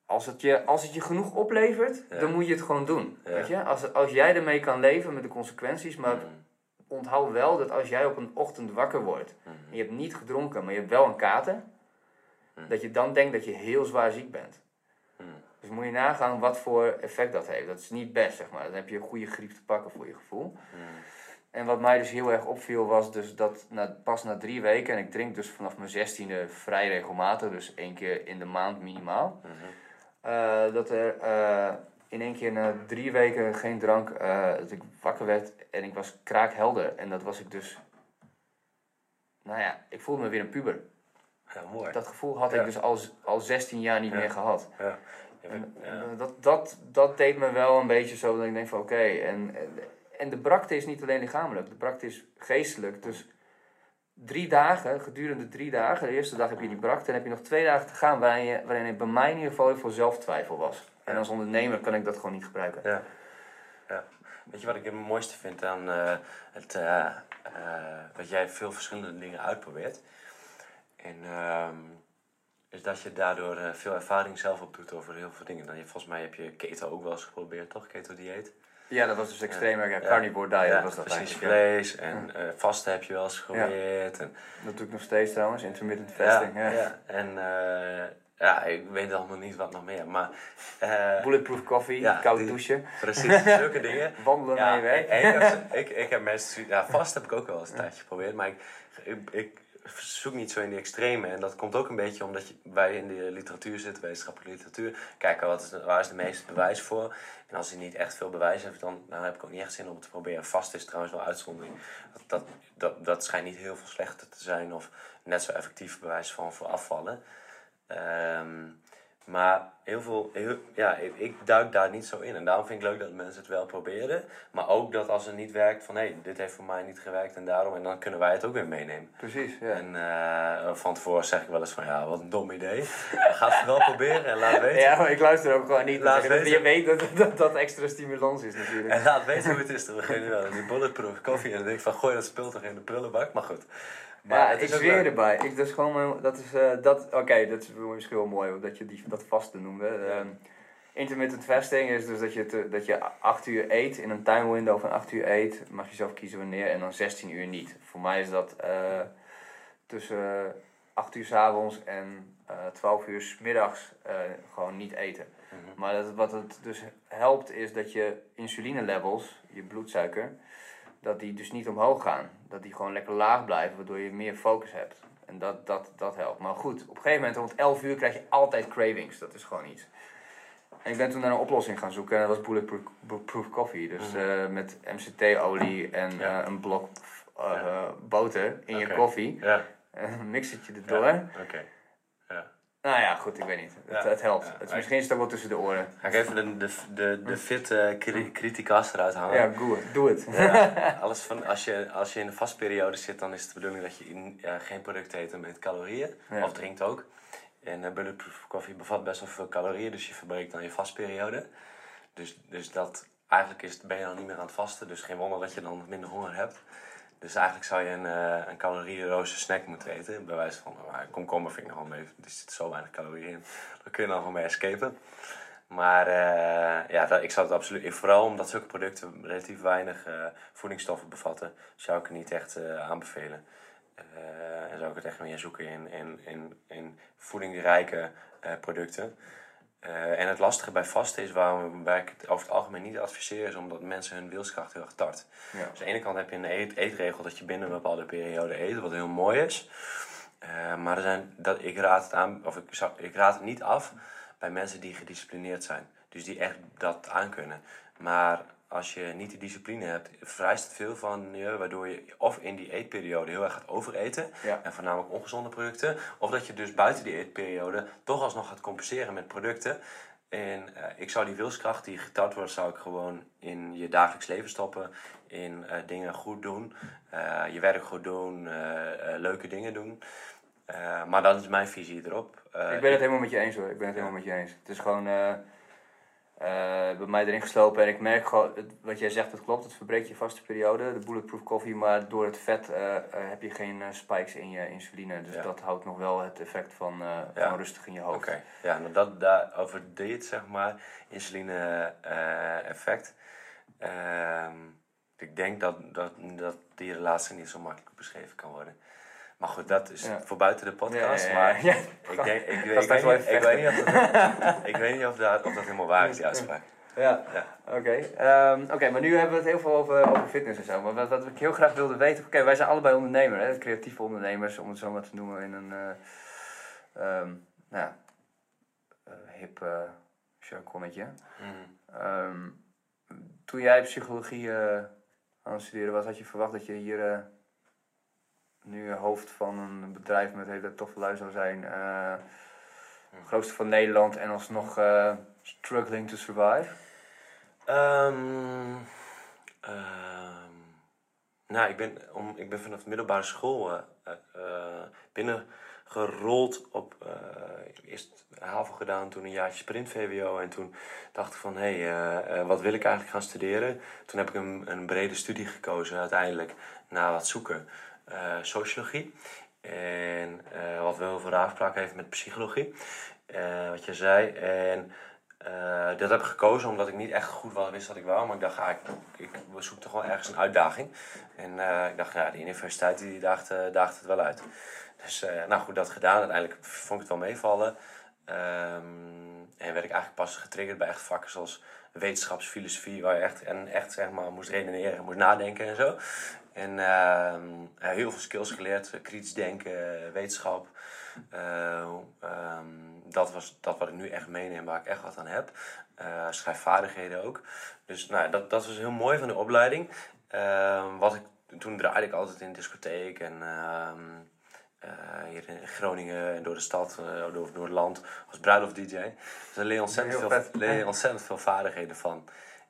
als, het je, als het je genoeg oplevert, Ja. dan moet je het gewoon doen. Ja. Weet je? Als, als jij ermee kan leven met de consequenties, maar Mm. onthoud wel dat als jij op een ochtend wakker wordt, Mhm. en je hebt niet gedronken, maar je hebt wel een kater, Mhm. dat je dan denkt dat je heel zwaar ziek bent. Dus moet je nagaan wat voor effect dat heeft. Dat is niet best, zeg maar. Dan heb je een goede griep te pakken voor je gevoel. Mm. En wat mij dus heel erg opviel was dus dat na, pas na drie weken, en ik drink dus vanaf mijn zestiende vrij regelmatig, dus één keer in de maand minimaal, Mhm. Eh, dat er eh, in één keer na drie weken geen drank, eh, dat ik wakker werd en ik was kraakhelder. En dat was ik dus, nou ja, ik voelde me weer een puber. Ja, mooi. Dat gevoel had Ja. ik dus al, al 16 jaar niet Ja. meer gehad. Ja. En, dat, dat, dat deed me wel een beetje zo dat ik denk van oké. En, en, en de brakte is niet alleen lichamelijk, de brakte is geestelijk. Dus drie dagen, gedurende drie dagen, de eerste dag heb je die brakte en heb je nog twee dagen te gaan waarin, je, waarin het bij mij in ieder geval heel veel zelftwijfel was. En als ondernemer kan ik dat gewoon niet gebruiken. Ja. ja. Weet je wat ik het mooiste vind aan eh, het, eh, dat jij veel verschillende dingen uitprobeert? En ehm, is dat je daardoor veel ervaring zelf op doet over heel veel dingen. Dan, je, volgens mij heb je keto ook wel eens geprobeerd, toch? Keto-dieet? Ja, dat was dus extreem. Ja, carnivore diet ja, was dat precies. Vlees en eh vasten heb je wel eens geprobeerd. En, Dat doe ik nog steeds trouwens, intermittent fasting. Ja. En eh, ja, ik weet allemaal niet wat nog meer. Maar eh, Bulletproof koffie, Ja, douchen, precies, zulke dingen. wandelen naar je werk. Ik, ik, heb, ik, ik heb mensen... Ja, vast heb ik ook wel eens een tijdje geprobeerd. Maar ik, ik, ik zoek niet zo in die extreme. En dat komt ook een beetje omdat je, wij in de literatuur zitten, wetenschappelijke literatuur. Kijken wat is, waar is de meeste bewijs voor. En als hij niet echt veel bewijs heeft, dan, heb ik ook niet echt zin om het te proberen. Vast is trouwens wel uitzondering. Dat, dat, dat, dat schijnt niet heel veel slechter te zijn. Of net zo effectief bewijs van voor afvallen. Ehm, maar heel veel, heel, ja, ik, ik duik daar niet zo in. En daarom vind ik leuk dat mensen het wel proberen. Maar ook dat als het niet werkt, van hé, hey, dit heeft voor mij niet gewerkt en daarom. En dan kunnen wij het ook weer meenemen. Precies, ja. En eh, van tevoren zeg ik wel eens van ja, wat een dom idee. Ga het vooral proberen en laat weten. Ja, maar ik luister ook gewoon niet. Laat Laat je weten. weet dat, dat dat extra stimulans is natuurlijk. En laat weten hoe het is te beginnen. wel. Die bulletproof koffie. En dan denk ik van gooi dat spul toch in de prullenbak. Maar goed. Maar ja, het ik is zweer leuk. erbij. Ik, dat is gewoon mijn, dat is, eh, dat, oké, dat is misschien wel mooi dat je die, dat vaste noemde. Ehm, intermittent fasting is dus dat je, te, dat je 8 uur eet, in een time window van 8 uur eet, mag je zelf kiezen wanneer, en dan 16 uur niet. Voor mij is dat eh, tussen 8 uur s avonds en eh 12 uur s middags eh, gewoon niet eten. Mhm. Maar dat, wat het dus helpt is dat je insuline levels, je bloedsuiker, dat die dus niet omhoog gaan. Dat die gewoon lekker laag blijven, waardoor je meer focus hebt. En dat, dat, dat helpt. Maar goed, op een gegeven moment rond 11 uur krijg je altijd cravings. Dat is gewoon iets. En ik ben toen naar een oplossing gaan zoeken en dat was Bulletproof proof Coffee. Dus eh, met MCT-olie en Mhm. Ja. eh, een blok eh, boter in je koffie. Ja. En mix het je erdoor. ja. Nou ja, goed, ik weet niet. Het, Ja. het helpt. Ja. Het is, misschien is het ook wel tussen de oren. Ga ik even de, de, de, de fit eh cri- criticas eruit halen. Ja, goed. Doe het. Ja, alles van, als, je, als je in een vastperiode zit, dan is het de bedoeling dat je in, ja, geen producten eet met calorieën. Of drinkt ook. En uh, bulletproof koffie bevat best wel veel calorieën, dus je verbreekt dan je vastperiode. Dus, dus dat, eigenlijk is, ben je dan niet meer aan het vasten, dus geen wonder dat je dan minder honger hebt. Dus eigenlijk zou je een, eh een snack moeten eten. Bij wijze van, uh, komkommer vind ik nog wel mee, er zit zo weinig calorieën in. Daar kun je dan gewoon mee escapen. Maar eh, ja, ik zou het absoluut... Vooral omdat zulke producten relatief weinig eh, voedingsstoffen bevatten... zou ik het niet echt eh, aanbevelen. Eh, en zou ik het echt meer zoeken in, in, in, in voedingrijke eh, producten. Eh, en het lastige bij vasten is waarom waar ik het over het algemeen niet adviseer... is omdat mensen hun wilskracht heel erg tart. Ja. Dus aan de ene kant heb je een eet, eetregel dat je binnen een bepaalde periode eet... wat heel mooi is. Eh, maar er zijn, dat, ik, raad het aan, of ik, ik raad het niet af bij mensen die gedisciplineerd zijn. Dus die echt dat aankunnen. Maar als je niet die discipline hebt, vereist het veel van je, waardoor je of in die eetperiode heel erg gaat overeten, Ja. en voornamelijk ongezonde producten, of dat je dus buiten die eetperiode toch alsnog gaat compenseren met producten. En eh, ik zou die wilskracht die getart wordt, zou ik gewoon in je dagelijks leven stoppen. In eh, dingen goed doen, eh, je werk goed doen, leuke dingen doen. Maar dat is mijn visie erop. Ik ben het helemaal met je eens hoor. Ik ben het helemaal met je eens. Het is gewoon bij mij erin geslopen en ik merk gewoon, het- wat jij zegt, dat klopt. Het verbreekt je vaste periode, de bulletproof coffee, maar door het vet eh, eh, heb je geen eh, spikes in je insuline. Dus Ja. dat houdt nog wel het effect van, eh, Ja. van rustig in je hoofd. Oké, ja, nou dat, daar, over dit zeg maar, insuline-effect. ik denk dat, dat, dat die relatie niet zo makkelijk beschreven kan worden. Maar goed, dat is Ja. voor buiten de podcast. Ja, ja, ja, Maar ik, denk, ik, weet- ik, niet, even ik, weet niet of dat, ik weet niet of dat, of dat helemaal waar is, die uitspraak. Ja, Ja. oké. Ehm, oké, maar nu hebben we het heel veel over, over fitness en zo. Maar wat, wat ik heel graag wilde weten... Oké, wij zijn allebei ondernemer, hè? creatieve ondernemers, om het zo maar te noemen in een eh, ehm, nou, ja, eh, hip uh, jargonnetje. Toen jij psychologie eh, aan het studeren was, had je verwacht dat je hier nu hoofd van een bedrijf met hele toffe lui zou zijn. eh grootste van Nederland en alsnog eh, struggling to survive. Ehm, ehm, nou, ik ben, om, ik ben vanaf de middelbare school eh, eh, binnengerold op eerst HAVO gedaan, toen een jaartje sprint VWO en toen dacht ik van hé, hey, wat wil ik eigenlijk gaan studeren? Toen heb ik een, een brede studie gekozen uiteindelijk na wat zoeken, sociologie. En eh, wat wel veel raafspraak heeft met psychologie, eh, wat je zei. En eh, dat heb ik gekozen omdat ik niet echt goed wist wat ik wou. Maar ik dacht, ah, ik, ik zoek toch wel ergens een uitdaging. En eh, ik dacht, ja, die universiteit die daagt, eh, het wel uit. Dus eh, nou goed, dat gedaan. Uiteindelijk vond ik het wel meevallen. Ehm, en werd ik eigenlijk pas getriggerd bij echt vakken zoals wetenschapsfilosofie, waar je echt, en echt zeg maar, moest redeneren, moest nadenken en zo. En ehm, ja, heel veel skills geleerd, eh, kritisch denken, wetenschap. Eh, ehm, dat was dat wat ik nu echt meeneem, waar ik echt wat aan heb. Eh, schrijfvaardigheden ook. Dus nou, dat, dat was heel mooi van de opleiding. Ehm, wat ik, toen draaide ik altijd in discotheek en eh, hier in Groningen en door de stad, eh, door, door het land als bruiloft-dj. Dus daar leer je ontzettend, Heel veel, vet. leer je ontzettend veel vaardigheden van.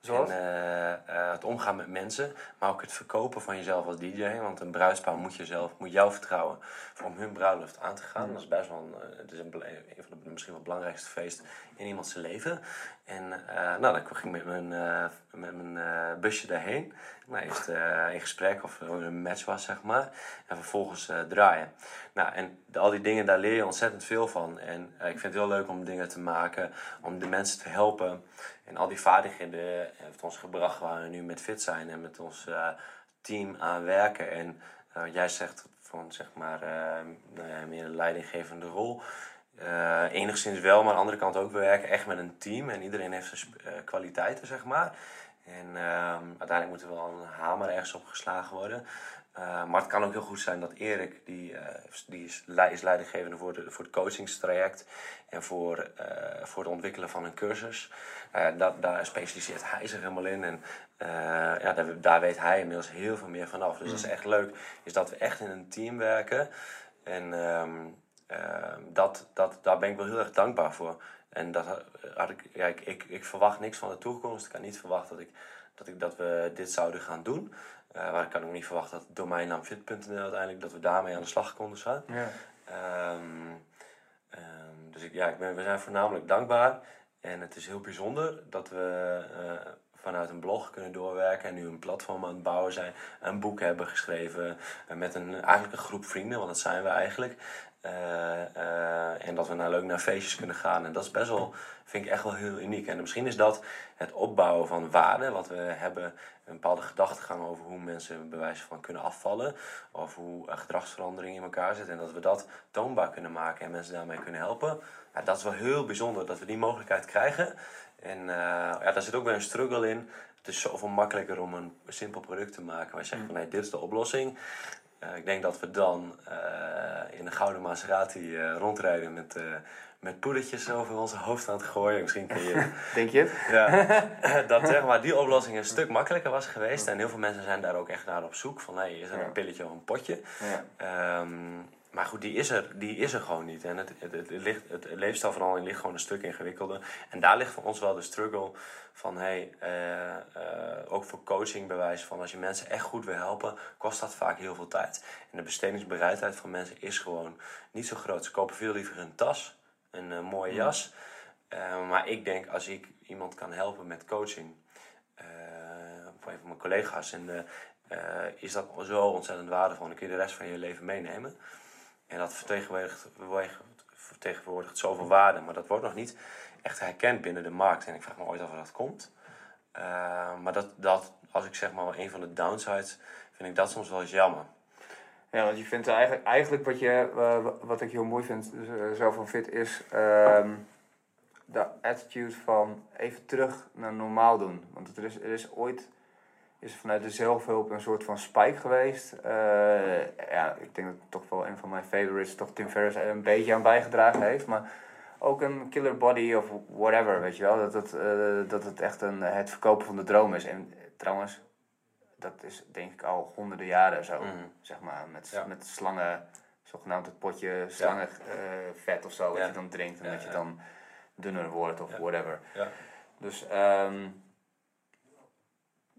Zoals? En, eh, eh, het omgaan met mensen, maar ook het verkopen van jezelf als DJ. Want een bruidspaar moet, jezelf, moet jou vertrouwen om hun bruiloft aan te gaan. Dat is best wel een, eh, het is een, van de misschien wel belangrijkste feest in iemands leven. En nou, dan ging ik met mijn, met mijn busje daarheen. Nou, eerst in gesprek of er een match was, zeg maar. En vervolgens draaien. Nou, en al die dingen, daar leer je ontzettend veel van. En ik vind het heel leuk om dingen te maken, om de mensen te helpen. En al die vaardigheden heeft ons gebracht waar we nu met fit zijn en met ons eh, team aan werken. En eh, wat jij zegt van zeg maar eh, nou meer een leidinggevende rol. Eh, enigszins wel, maar aan de andere kant ook. We werken echt met een team en iedereen heeft zijn eh, kwaliteiten, zeg maar. En ehm, uiteindelijk moet er wel een hamer ergens op geslagen worden. Eh, maar het kan ook heel goed zijn dat Erik, die, eh, die is, lei- is leidinggevende voor, de, voor het coachingstraject en voor, eh, voor het ontwikkelen van een cursus. Dat, daar specialiseert hij zich helemaal in. En ja, daar, daar weet hij inmiddels heel veel meer vanaf. Dus dat is echt leuk, is dat we echt in een team werken. En ehm, ehm, dat, dat, daar ben ik wel heel erg dankbaar voor. En dat had- had ik, ja, ik, ik, ik verwacht niks van de toekomst. Ik kan niet verwachten dat, ik, dat, ik, dat we dit zouden gaan doen. Eh, maar ik kan ook niet verwachten dat domeinnaam fit.nl uiteindelijk, dat we daarmee aan de slag konden gaan. Ja. Ehm, ehm, dus ik, ja, ik ben, we zijn voornamelijk dankbaar. En het is heel bijzonder dat we eh, vanuit een blog kunnen doorwerken en nu een platform aan het bouwen zijn. Een boek hebben geschreven eh, met een, eigenlijk een groep vrienden, want dat zijn we eigenlijk. Eh, eh, en dat we nou leuk naar feestjes kunnen gaan. En dat is best wel, vind ik echt wel heel uniek. En misschien is dat het opbouwen van waarde, wat we hebben, een bepaalde gedachtegang over hoe mensen bij wijze van kunnen afvallen. Of hoe eh, gedragsverandering in elkaar zit. En dat we dat toonbaar kunnen maken en mensen daarmee kunnen helpen. Ja, dat is wel heel bijzonder dat we die mogelijkheid krijgen. En ja, daar zit ook weer een struggle in. Het is zoveel makkelijker om een simpel product te maken. Waar je zegt van nee, dit is de oplossing. Eh, ik denk dat we dan eh, in een gouden Maserati eh, rondrijden met, met poedertjes over onze hoofd aan het gooien. Misschien kun je Denk je het? ja, dat zeg maar, die oplossing een stuk makkelijker was geweest. En heel veel mensen zijn daar ook echt naar op zoek. Van, hey, is er Ja. een pilletje of een potje? Ja. Ehm, maar goed, die is, er, die is er gewoon niet. En het, het, het, ligt, het leefstijlverandering ligt gewoon een stuk ingewikkelder. En daar ligt voor ons wel de struggle van... Hey, eh, eh, ook voor coaching bewijs van als je mensen echt goed wil helpen... kost dat vaak heel veel tijd. En de bestedingsbereidheid van mensen is gewoon niet zo groot. Ze kopen veel liever een tas, een eh, mooie jas... Maar ik denk als ik iemand kan helpen met coaching, of een van mijn collega's, en, is dat zo ontzettend waardevol. Dan kun je de rest van je leven meenemen. En dat vertegenwoordigt, vertegenwoordigt zoveel waarde, maar dat wordt nog niet echt herkend binnen de markt. En ik vraag me ooit af of dat komt. Eh, maar dat, dat, als ik zeg maar een van de downsides, vind ik dat soms wel eens jammer. Ja, want je vindt eigenlijk, eigenlijk wat, je, wat ik heel mooi vind, zo van fit, is ehm, de attitude van even terug naar normaal doen. Want er is, er is ooit is vanuit de zelfhulp een soort van spike geweest. Eh, ja, ik denk dat toch wel een van mijn favorites, toch Tim Ferriss, er een beetje aan bijgedragen heeft. Maar ook een killer body of whatever, weet je wel. Dat het, eh, dat het echt een, het verkopen van de droom is. En eh, trouwens, dat is denk ik al honderden jaren zo. Mhm. Zeg maar, met, Ja. met slangen, zogenaamd het potje slangenvet of zo, Ja. je dan drinkt. En dat je dan dunner wordt of whatever. Ja. Dus ehm,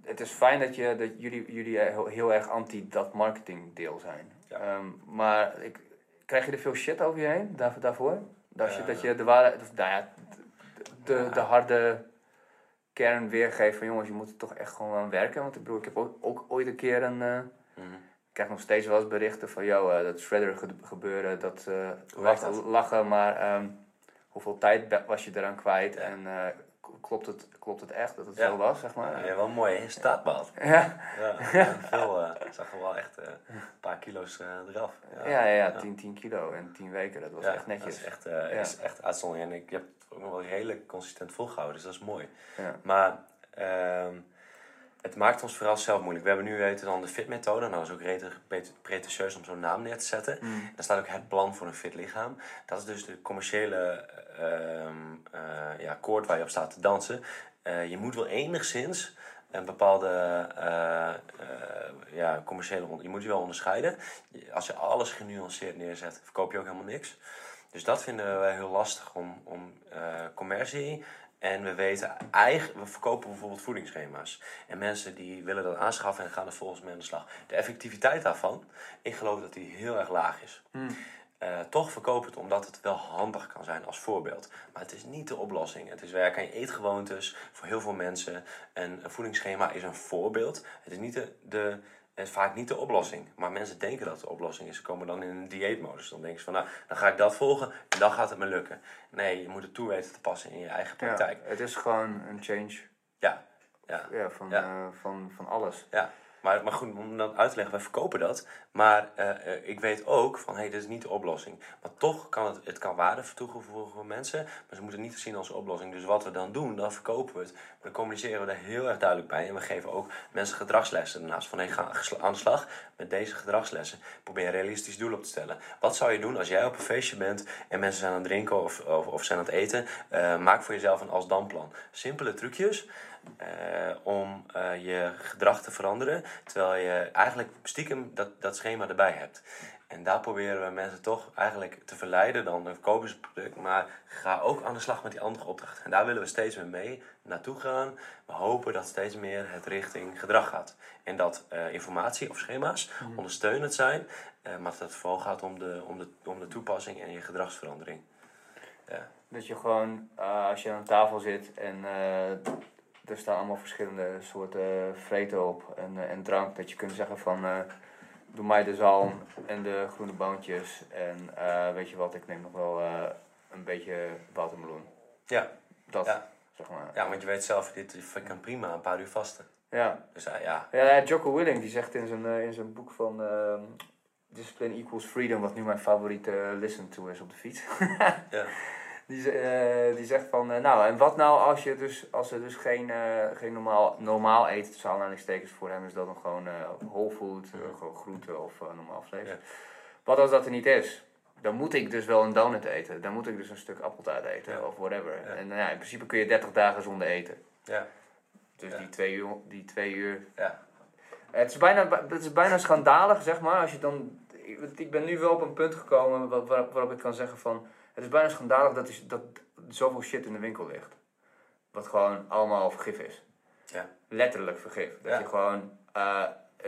het is fijn dat, je, dat jullie, jullie heel, heel erg anti dat marketing deel zijn. Ja. Ehm, maar ik, krijg je er veel shit over je heen daar, daarvoor? Dat je, Eh. dat je de waarheid, of, nou ja, de, de, de harde kern weergeeft van jongens, je moet er toch echt gewoon aan werken. Want ik bedoel, ik heb ook, ook ooit een keer een... eh, Mhm. ik krijg nog steeds wel eens berichten van, joh, eh, dat shredder ge- gebeuren, dat, eh, werkt lachen, dat? lachen, maar ehm, hoeveel tijd was je eraan kwijt Ja. en eh, klopt, het, klopt het echt dat het Ja. zo was, zeg maar? Ja, wel een mooie staatbeeld. Ja, Ja, ja, veel. eh, Ik zag er wel echt eh, een paar kilo's eh, eraf. ja, ja, ja, 10, 10 kilo en 10 weken, dat was echt netjes. Dat is echt, eh, is echt uitzondering. En ik heb het ook nog wel redelijk consistent volgehouden, dus dat is mooi. Ja. Maar ehm, het maakt ons vooral zelf moeilijk. We hebben nu weten dan de fitmethode. Nou, dat is ook redelijk pre- pretentieus om zo'n naam neer te zetten. Mm. Daar staat ook het plan voor een fit lichaam. Dat is dus de commerciële ehm eh, ja, koord waar je op staat te dansen. Eh, je moet wel enigszins een bepaalde eh, ja, commerciële... Je moet je wel onderscheiden. Als je alles genuanceerd neerzet, verkoop je ook helemaal niks. Dus dat vinden we heel lastig om, om commercie. En we weten eigenlijk, we verkopen bijvoorbeeld voedingsschema's. En mensen die willen dat aanschaffen en gaan er volgens mee aan de slag. De effectiviteit daarvan, ik geloof dat die heel erg laag is. Eh, toch verkoop het omdat het wel handig kan zijn als voorbeeld. Maar het is niet de oplossing. Het is werken aan je eetgewoontes voor heel veel mensen. En een voedingsschema is een voorbeeld. Het is niet de, de, is vaak niet de oplossing. Maar mensen denken dat het de oplossing is. Ze komen dan in een dieetmodus. Dan denken ze van, nou, dan ga ik dat volgen en dan gaat het me lukken. Nee, je moet het toe weten te passen in je eigen Ja, praktijk. het is gewoon een change Ja, ja. ja, van, Ja. eh, van, van alles. Ja, maar, maar goed, om dat uit te leggen, wij verkopen dat. Maar eh, eh, ik weet ook van, hé, hey, dit is niet de oplossing. Maar toch kan het, het kan waarde toevoegen voor mensen, maar ze moeten het niet zien als oplossing. Dus wat we dan doen, dan verkopen we het. Maar dan communiceren we daar heel erg duidelijk bij. En we geven ook mensen gedragslessen daarnaast. Van, hé, hey, ga aan de slag met deze gedragslessen. Probeer een realistisch doel op te stellen. Wat zou je doen als jij op een feestje bent en mensen zijn aan het drinken of, of, of zijn aan het eten? Eh, maak voor jezelf een als-dan-plan. Simpele trucjes eh, om eh, je gedrag te veranderen. Terwijl je eigenlijk stiekem dat, dat schema erbij hebt. En daar proberen we mensen toch eigenlijk te verleiden. Dan dan kopen product, maar ga ook aan de slag met die andere opdrachten. En daar willen we steeds meer mee naartoe gaan. We hopen dat steeds meer het richting gedrag gaat. En dat eh, informatie of schema's ondersteunend zijn. maar dat het vooral gaat om de, om, de, om de toepassing en je gedragsverandering. Ja. Dat je gewoon, als je aan tafel zit en er staan allemaal verschillende soorten vreten op en, eh, en drank, dat je kunt zeggen van eh, doe mij de zalm en de groene boontjes en eh, weet je wat, ik neem nog wel eh, een beetje watermeloen. Ja. Dat, Ja. zeg maar. ja, want je weet zelf, dit ik kan prima een paar uur vasten. Ja, Dus eh, ja, ja, Jocko Willing die zegt in zijn, eh, in zijn boek van ehm, Discipline Equals Freedom, wat nu mijn favoriete eh, listen to is op de fiets. ja. Die, eh, die zegt van, eh, nou, en wat nou als, je dus, als er dus geen, eh, geen normaal, normaal eten, tussen aanhalingstekens voor hem is dat dan gewoon whole food, gewoon groente of normaal vlees. Ja. Wat als dat er niet is? dan moet ik dus wel een donut eten. Dan moet ik dus een stuk appeltaart eten Ja. of whatever. Ja. En nou ja, in principe kun je 30 dagen zonder eten. Ja, Dus die, twee uur, die twee uur. ja, Het is, bijna, het is bijna schandalig, zeg maar. Als je dan, ik, ben nu wel op een punt gekomen waar, waar- waarop ik kan zeggen van... Het is bijna schandalig dat, is, dat zoveel shit in de winkel ligt. Wat gewoon allemaal vergif is. ja, Letterlijk vergif. Dat Ja. je gewoon... eh,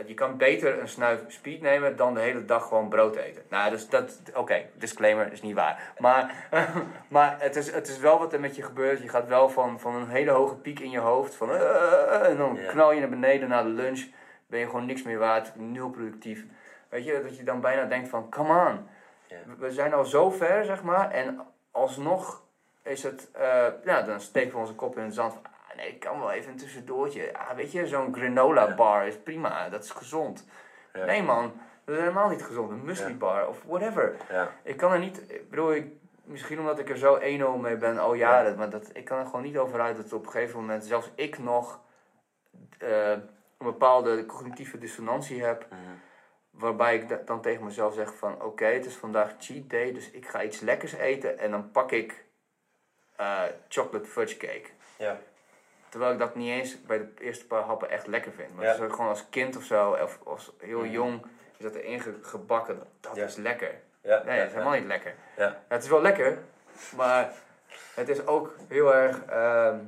je kan beter een snuif speed nemen dan de hele dag gewoon brood eten. Nou, dus dat... Oké, disclaimer, is niet waar. Maar, maar het, is, het is wel wat er met je gebeurt. Je gaat wel van, van een hele hoge piek in je hoofd. Van, eh, en dan knal je naar beneden na de lunch. Ben je gewoon niks meer waard. Nul productief. Weet je, dat je dan bijna denkt van... Come on. Ja. We- zijn al zo ver, zeg maar. En alsnog is het... eh, ja, dan steken we onze kop in het zand. Van, ah, nee, ik kan wel even een tussendoortje. Ah, weet je, zo'n granola Ja. bar is prima. Dat is gezond. ja, Nee man, dat is helemaal niet gezond. Een muesli bar of whatever. ja, Ik kan er niet... Ik bedoel, ik, misschien omdat ik er zo 1-0 mee ben al jaren. Maar dat, ik kan er gewoon niet over uit dat op een gegeven moment... Zelfs ik nog... eh, een bepaalde cognitieve dissonantie heb... mhm, Waarbij ik da- dan tegen mezelf zeg van oké, het is vandaag cheat day, dus ik ga iets lekkers eten en dan pak ik eh, chocolate fudge cake. ja, Terwijl ik dat niet eens bij de eerste paar happen echt lekker vind. Maar Ja. gewoon als kind of zo, of als heel Mhm. jong, is dat erin ge- gebakken. Dat, Ja. is lekker. ja, Nee, dat is helemaal niet lekker. ja, Ja, het is wel lekker, maar het is ook heel erg ehm,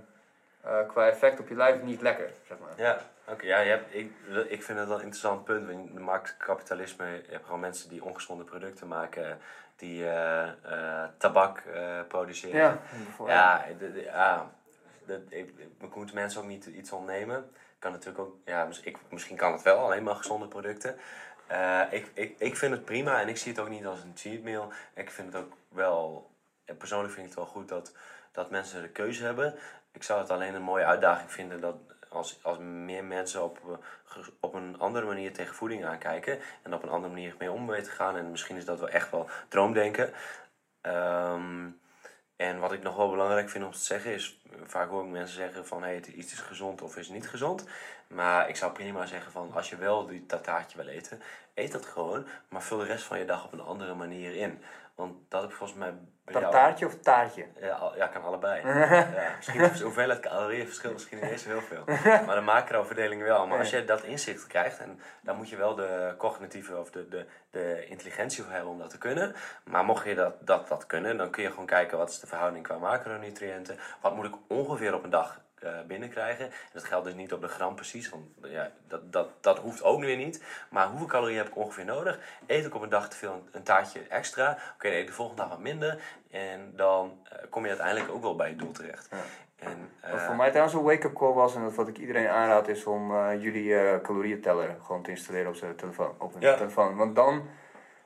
eh, qua effect op je lijf niet lekker, zeg maar. Ja, oké. ja, je hebt, ik, ik vind het wel een interessant punt. In de marktkapitalisme je hebt gewoon mensen die ongezonde producten maken, die eh, eh, tabak produceren. Ja, ja, de- de- ja dat, ik, moet mensen ook niet iets ontnemen. Kan natuurlijk ook, ja, ik, misschien kan het wel, alleen maar gezonde producten. Ik, ik, ik vind het prima en ik zie het ook niet als een cheat meal. Ik vind het ook wel, persoonlijk vind ik het wel goed dat, dat mensen de keuze hebben. Ik zou het alleen een mooie uitdaging vinden dat als, als meer mensen op, eh, op een andere manier tegen voeding aankijken en op een andere manier mee om weten te gaan. En misschien is dat wel echt wel droomdenken. Ehm, en wat ik nog wel belangrijk vind om te zeggen is, vaak hoor ik mensen zeggen van hey, iets is gezond of is niet gezond. Maar ik zou prima zeggen van als je wel die tataatje wil eten, eet dat gewoon, maar vul de rest van je dag op een andere manier in. Want dat heb ik volgens mij bij jou- Tartaartje of taartje? ja, al- ja, kan allebei. ja, misschien de hoeveelheid calorieën verschilt misschien niet eens zo heel veel. Maar de macroverdeling wel. Maar als je dat inzicht krijgt, en dan moet je wel de cognitieve of de, de, de intelligentie voor hebben om dat te kunnen. Maar mocht je dat, dat, dat kunnen, dan kun je gewoon kijken wat is de verhouding qua macronutriënten. Wat moet ik ongeveer op een dag eh, binnenkrijgen. En dat geldt dus niet op de gram precies, want ja, dat, dat, dat hoeft ook weer niet. Maar hoeveel calorieën heb ik ongeveer nodig? Eet ik op een dag te veel een, een taartje extra? Oké, eet de volgende dag wat minder. En dan eh, kom je uiteindelijk ook wel bij je doel terecht. En, eh, Wat voor mij trouwens een wake-up call was, en dat wat ik iedereen aanraad, is om jullie calorieënteller gewoon te installeren op zijn telefoon. Op hun Ja. telefoon. Want dan,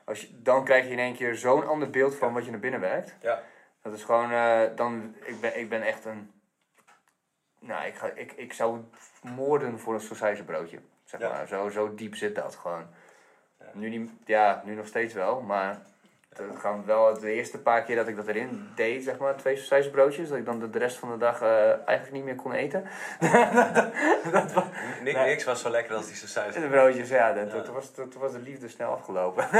als je, dan krijg je in één keer zo'n ander beeld van wat je naar binnen werkt. ja, Dat is gewoon, dan, ik ben, ik ben echt een, nou, ik, ga, ik, ik zou moorden voor een sausijzenbroodje. Zeg Ja. maar. Zo, zo diep zit dat gewoon. Ja. Nu, niet, ja, nu nog steeds wel, maar het gaat wel de eerste paar keer dat ik dat erin deed, zeg maar, twee sausijzenbroodjes, dat ik dan de, rest van de dag eh, eigenlijk niet meer kon eten. dat was, Niks, Nee. niks was zo lekker als die saus. de broodjes, ja, dat, Ja. Toen, was, was de liefde snel afgelopen.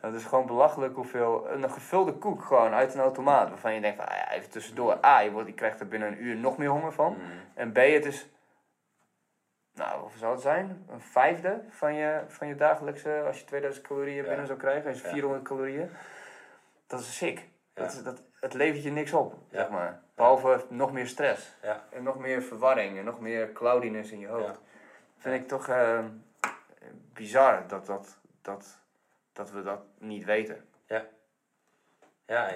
Dat is gewoon belachelijk hoeveel. Een gevulde koek gewoon uit een automaat. Waarvan je denkt van ah ja, even tussendoor. A, je, wordt, je krijgt er binnen een uur nog meer honger van. Mhm. En B, het is. Nou, hoeveel zou het zijn? Een vijfde van je, van je dagelijkse. Als je 2000 calorieën Ja. binnen zou krijgen, is Ja. 400 calorieën. Dat is sick. Ja. Dat, is- dat, het levert je niks op, zeg maar. Behalve nog meer stress. Ja. En nog meer verwarring. En nog meer cloudiness in je hoofd. Vind ik toch eh, bizar dat, dat, dat, dat we dat niet weten. Ja,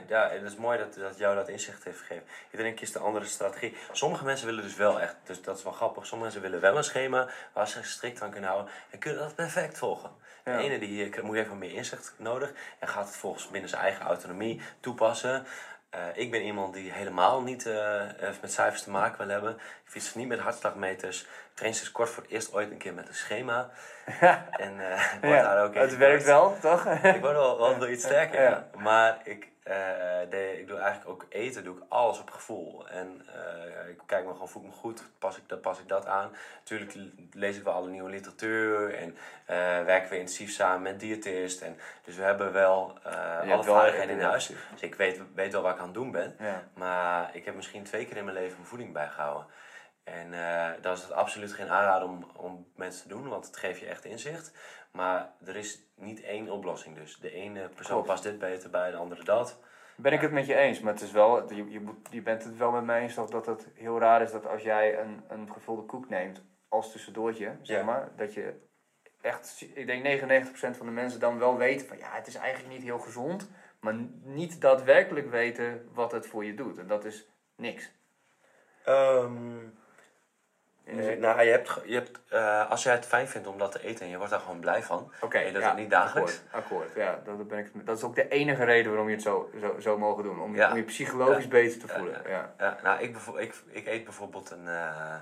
ja, en het is mooi dat, dat jou dat inzicht heeft gegeven. Iedereen kiest een andere strategie. Sommige mensen willen dus wel echt, dus dat is wel grappig. Sommige mensen willen wel een schema waar ze zich strikt aan kunnen houden en kunnen dat perfect volgen. Ja. De ene die moet even meer inzicht nodig en gaat het volgens binnen zijn eigen autonomie toepassen. Eh, ik ben iemand die helemaal niet eh, met cijfers te maken wil hebben. Ik fiets niet met hartslagmeters. Ik train sinds kort voor het eerst ooit een keer met een schema. en eh word daar ook het werkt wel, toch? Ik word wel, wel, wel iets sterker. Ja. ja. Maar ik, eh, de, ik doe eigenlijk ook eten, doe ik alles op gevoel. En eh, ik kijk me gewoon, voel ik me goed, pas ik, dat, pas ik dat aan. Natuurlijk lees ik wel alle nieuwe literatuur en eh, werken we intensief samen met diëtist. En, dus we hebben wel eh, alle vaardigheden in huis. Dus ik weet, weet wel waar ik aan het doen ben. Ja. Maar ik heb misschien twee keer in mijn leven mijn voeding bijgehouden. En eh dat is het absoluut geen aanrader om, om mensen te doen, want het geeft je echt inzicht. Maar er is niet één oplossing dus. De ene persoon Klopt. past dit beter bij, de andere dat. Ben ik het met je eens, maar het is wel, je, je, moet, je bent het wel met mij eens dat het heel raar is dat als jij een, een gevulde koek neemt als tussendoortje, zeg Ja. maar, dat je echt, ik denk 99% van de mensen dan wel weten van ja, het is eigenlijk niet heel gezond, maar niet daadwerkelijk weten wat het voor je doet. En dat is niks. In nou, je hebt, je hebt, eh, als jij het fijn vindt om dat te eten en je wordt daar gewoon blij van. Oké, en je doet ja, het niet dagelijks. Akkoord, akkoord, ja, dat, ben ik, dat is ook de enige reden waarom je het zo, zo, zo mogen doen. Om, Ja. om je psychologisch Ja. beter te voelen. Ja, Ja, nou, ik, ik, ik eet bijvoorbeeld een, eh,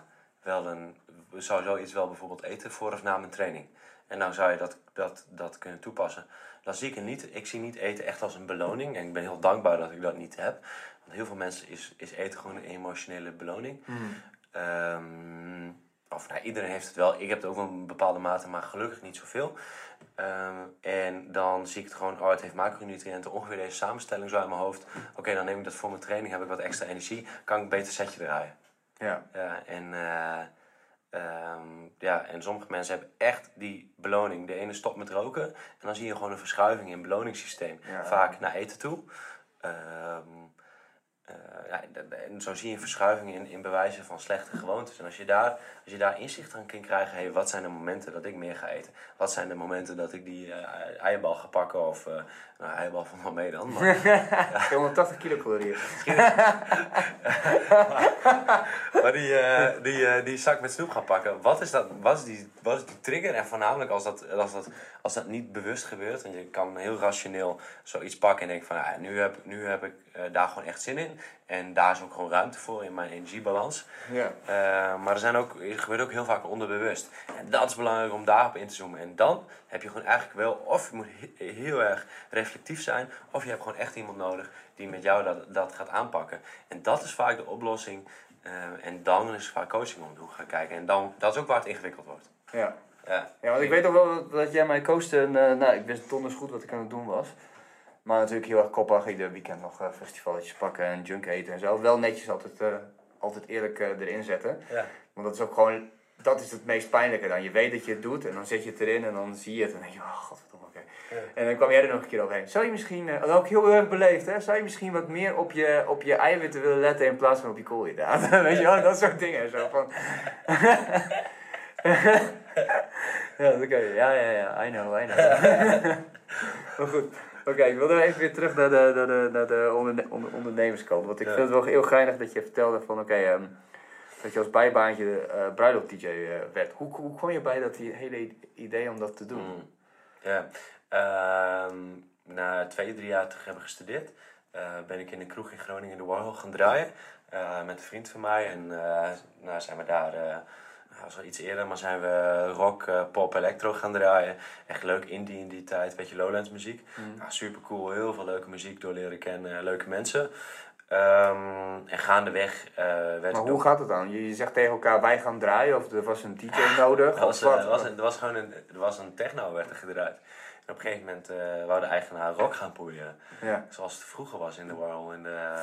wel een, zou zoiets wel bijvoorbeeld eten voor of na mijn training. En nou zou je dat, dat, dat kunnen toepassen. Dan zie ik het niet. Ik zie niet eten echt als een beloning. En ik ben heel dankbaar dat ik dat niet heb. Want heel veel mensen is, is eten gewoon een emotionele beloning. Ehm, of nou, iedereen heeft het wel. Ik heb het ook wel een bepaalde mate, maar gelukkig niet zoveel. Ehm, en dan zie ik het gewoon, oh, het heeft macronutriënten, ongeveer deze samenstelling zo in mijn hoofd. Oké, dan neem ik dat voor mijn training, heb ik wat extra energie, kan ik beter setje draaien. ja. Ja, en, eh, ehm, ja, en sommige mensen hebben echt die beloning. De ene stopt met roken en dan zie je gewoon een verschuiving in het beloningssysteem. Ja. Vaak naar eten toe. Eh, ja, en- zo zie je een verschuiving in, in bewijzen van slechte gewoontes. En als je daar, als je daar inzicht aan kunt krijgen, hey, wat zijn de momenten dat ik meer ga eten? Wat zijn de momenten dat ik die eh, eierbal ga pakken? Of, eh nou, van wel mee dan. Maar, 180 kilocalorieën. Maar die, eh, die, eh, die zak met snoep gaan pakken, wat is, dat, wat, is die, wat is die trigger? En voornamelijk als dat, als, dat, als dat niet bewust gebeurt. En je kan heel rationeel zoiets pakken en denken van... Ja, nu heb, nu heb ik eh, daar gewoon echt zin in. En daar is ook gewoon ruimte voor in mijn energiebalans. Ja. Eh, maar er, zijn ook, er gebeurt ook heel vaak onderbewust. En dat is belangrijk om daarop in te zoomen. En dan heb je gewoon eigenlijk wel... Of je moet he- heel erg reflectief zijn... Of je hebt gewoon echt iemand nodig die met jou dat, dat gaat aanpakken. En dat is vaak de oplossing... Eh, en dan is vaak coaching om de hoek gaan kijken. En dan, dat is ook waar het ingewikkeld wordt. Ja. Ja, ja, want ik weet nog wel dat jij mij coachte. En, eh, nou, ik wist donders goed wat ik aan het doen was. Maar natuurlijk heel erg koppig. Ieder weekend nog eh, festivalletjes pakken en junk eten en zo. Wel netjes altijd, eh, altijd eerlijk eh, erin zetten. ja. Want dat is ook gewoon... Dat is het meest pijnlijke dan. Je weet dat je het doet en dan zet je het erin en dan zie je het. En dan denk je, oh godverdomme, oké. En dan kwam jij er nog een keer overheen. Zou je misschien, en ook heel erg beleefd hè, zou je misschien wat meer op je, op je eiwitten willen letten in plaats van op je koolhydraten? Weet je wel, dat soort dingen. Zo van... ja, oké, ja, ja, ja, I know, I know. maar goed, oké, ik wil even weer terug naar de, naar de, naar de onderne, onder- ondernemerskant. Want ik Ja. vind het wel heel geinig dat je vertelde van, oké, ehm, dat je als bijbaantje eh bruiloft-dj eh, werd. Hoe, hoe kwam je bij dat die hele idee om dat te doen? Mm. Ja, ehm, na twee, drie jaar terug hebben gestudeerd, eh, ben ik in een kroeg in Groningen de Warhol gaan draaien. met een vriend van mij. En nou, zijn we daar, nou, was al iets eerder, maar zijn we rock, eh, pop, electro gaan draaien. Echt leuk indie in die tijd, beetje Lowlands muziek. Nou, super cool, heel veel leuke muziek door leren kennen, leuke mensen. Ehm, en gaandeweg eh werd Maar hoe gaat het dan? Je, je zegt tegen elkaar, wij gaan draaien, of er was een DJ nodig, Er was, of wat? was, een, er was gewoon een, er was een techno werd er gedraaid. Op een gegeven moment eh wou de eigenaar rock gaan poeien. Ja. Zoals het vroeger was in de Warhol. In de,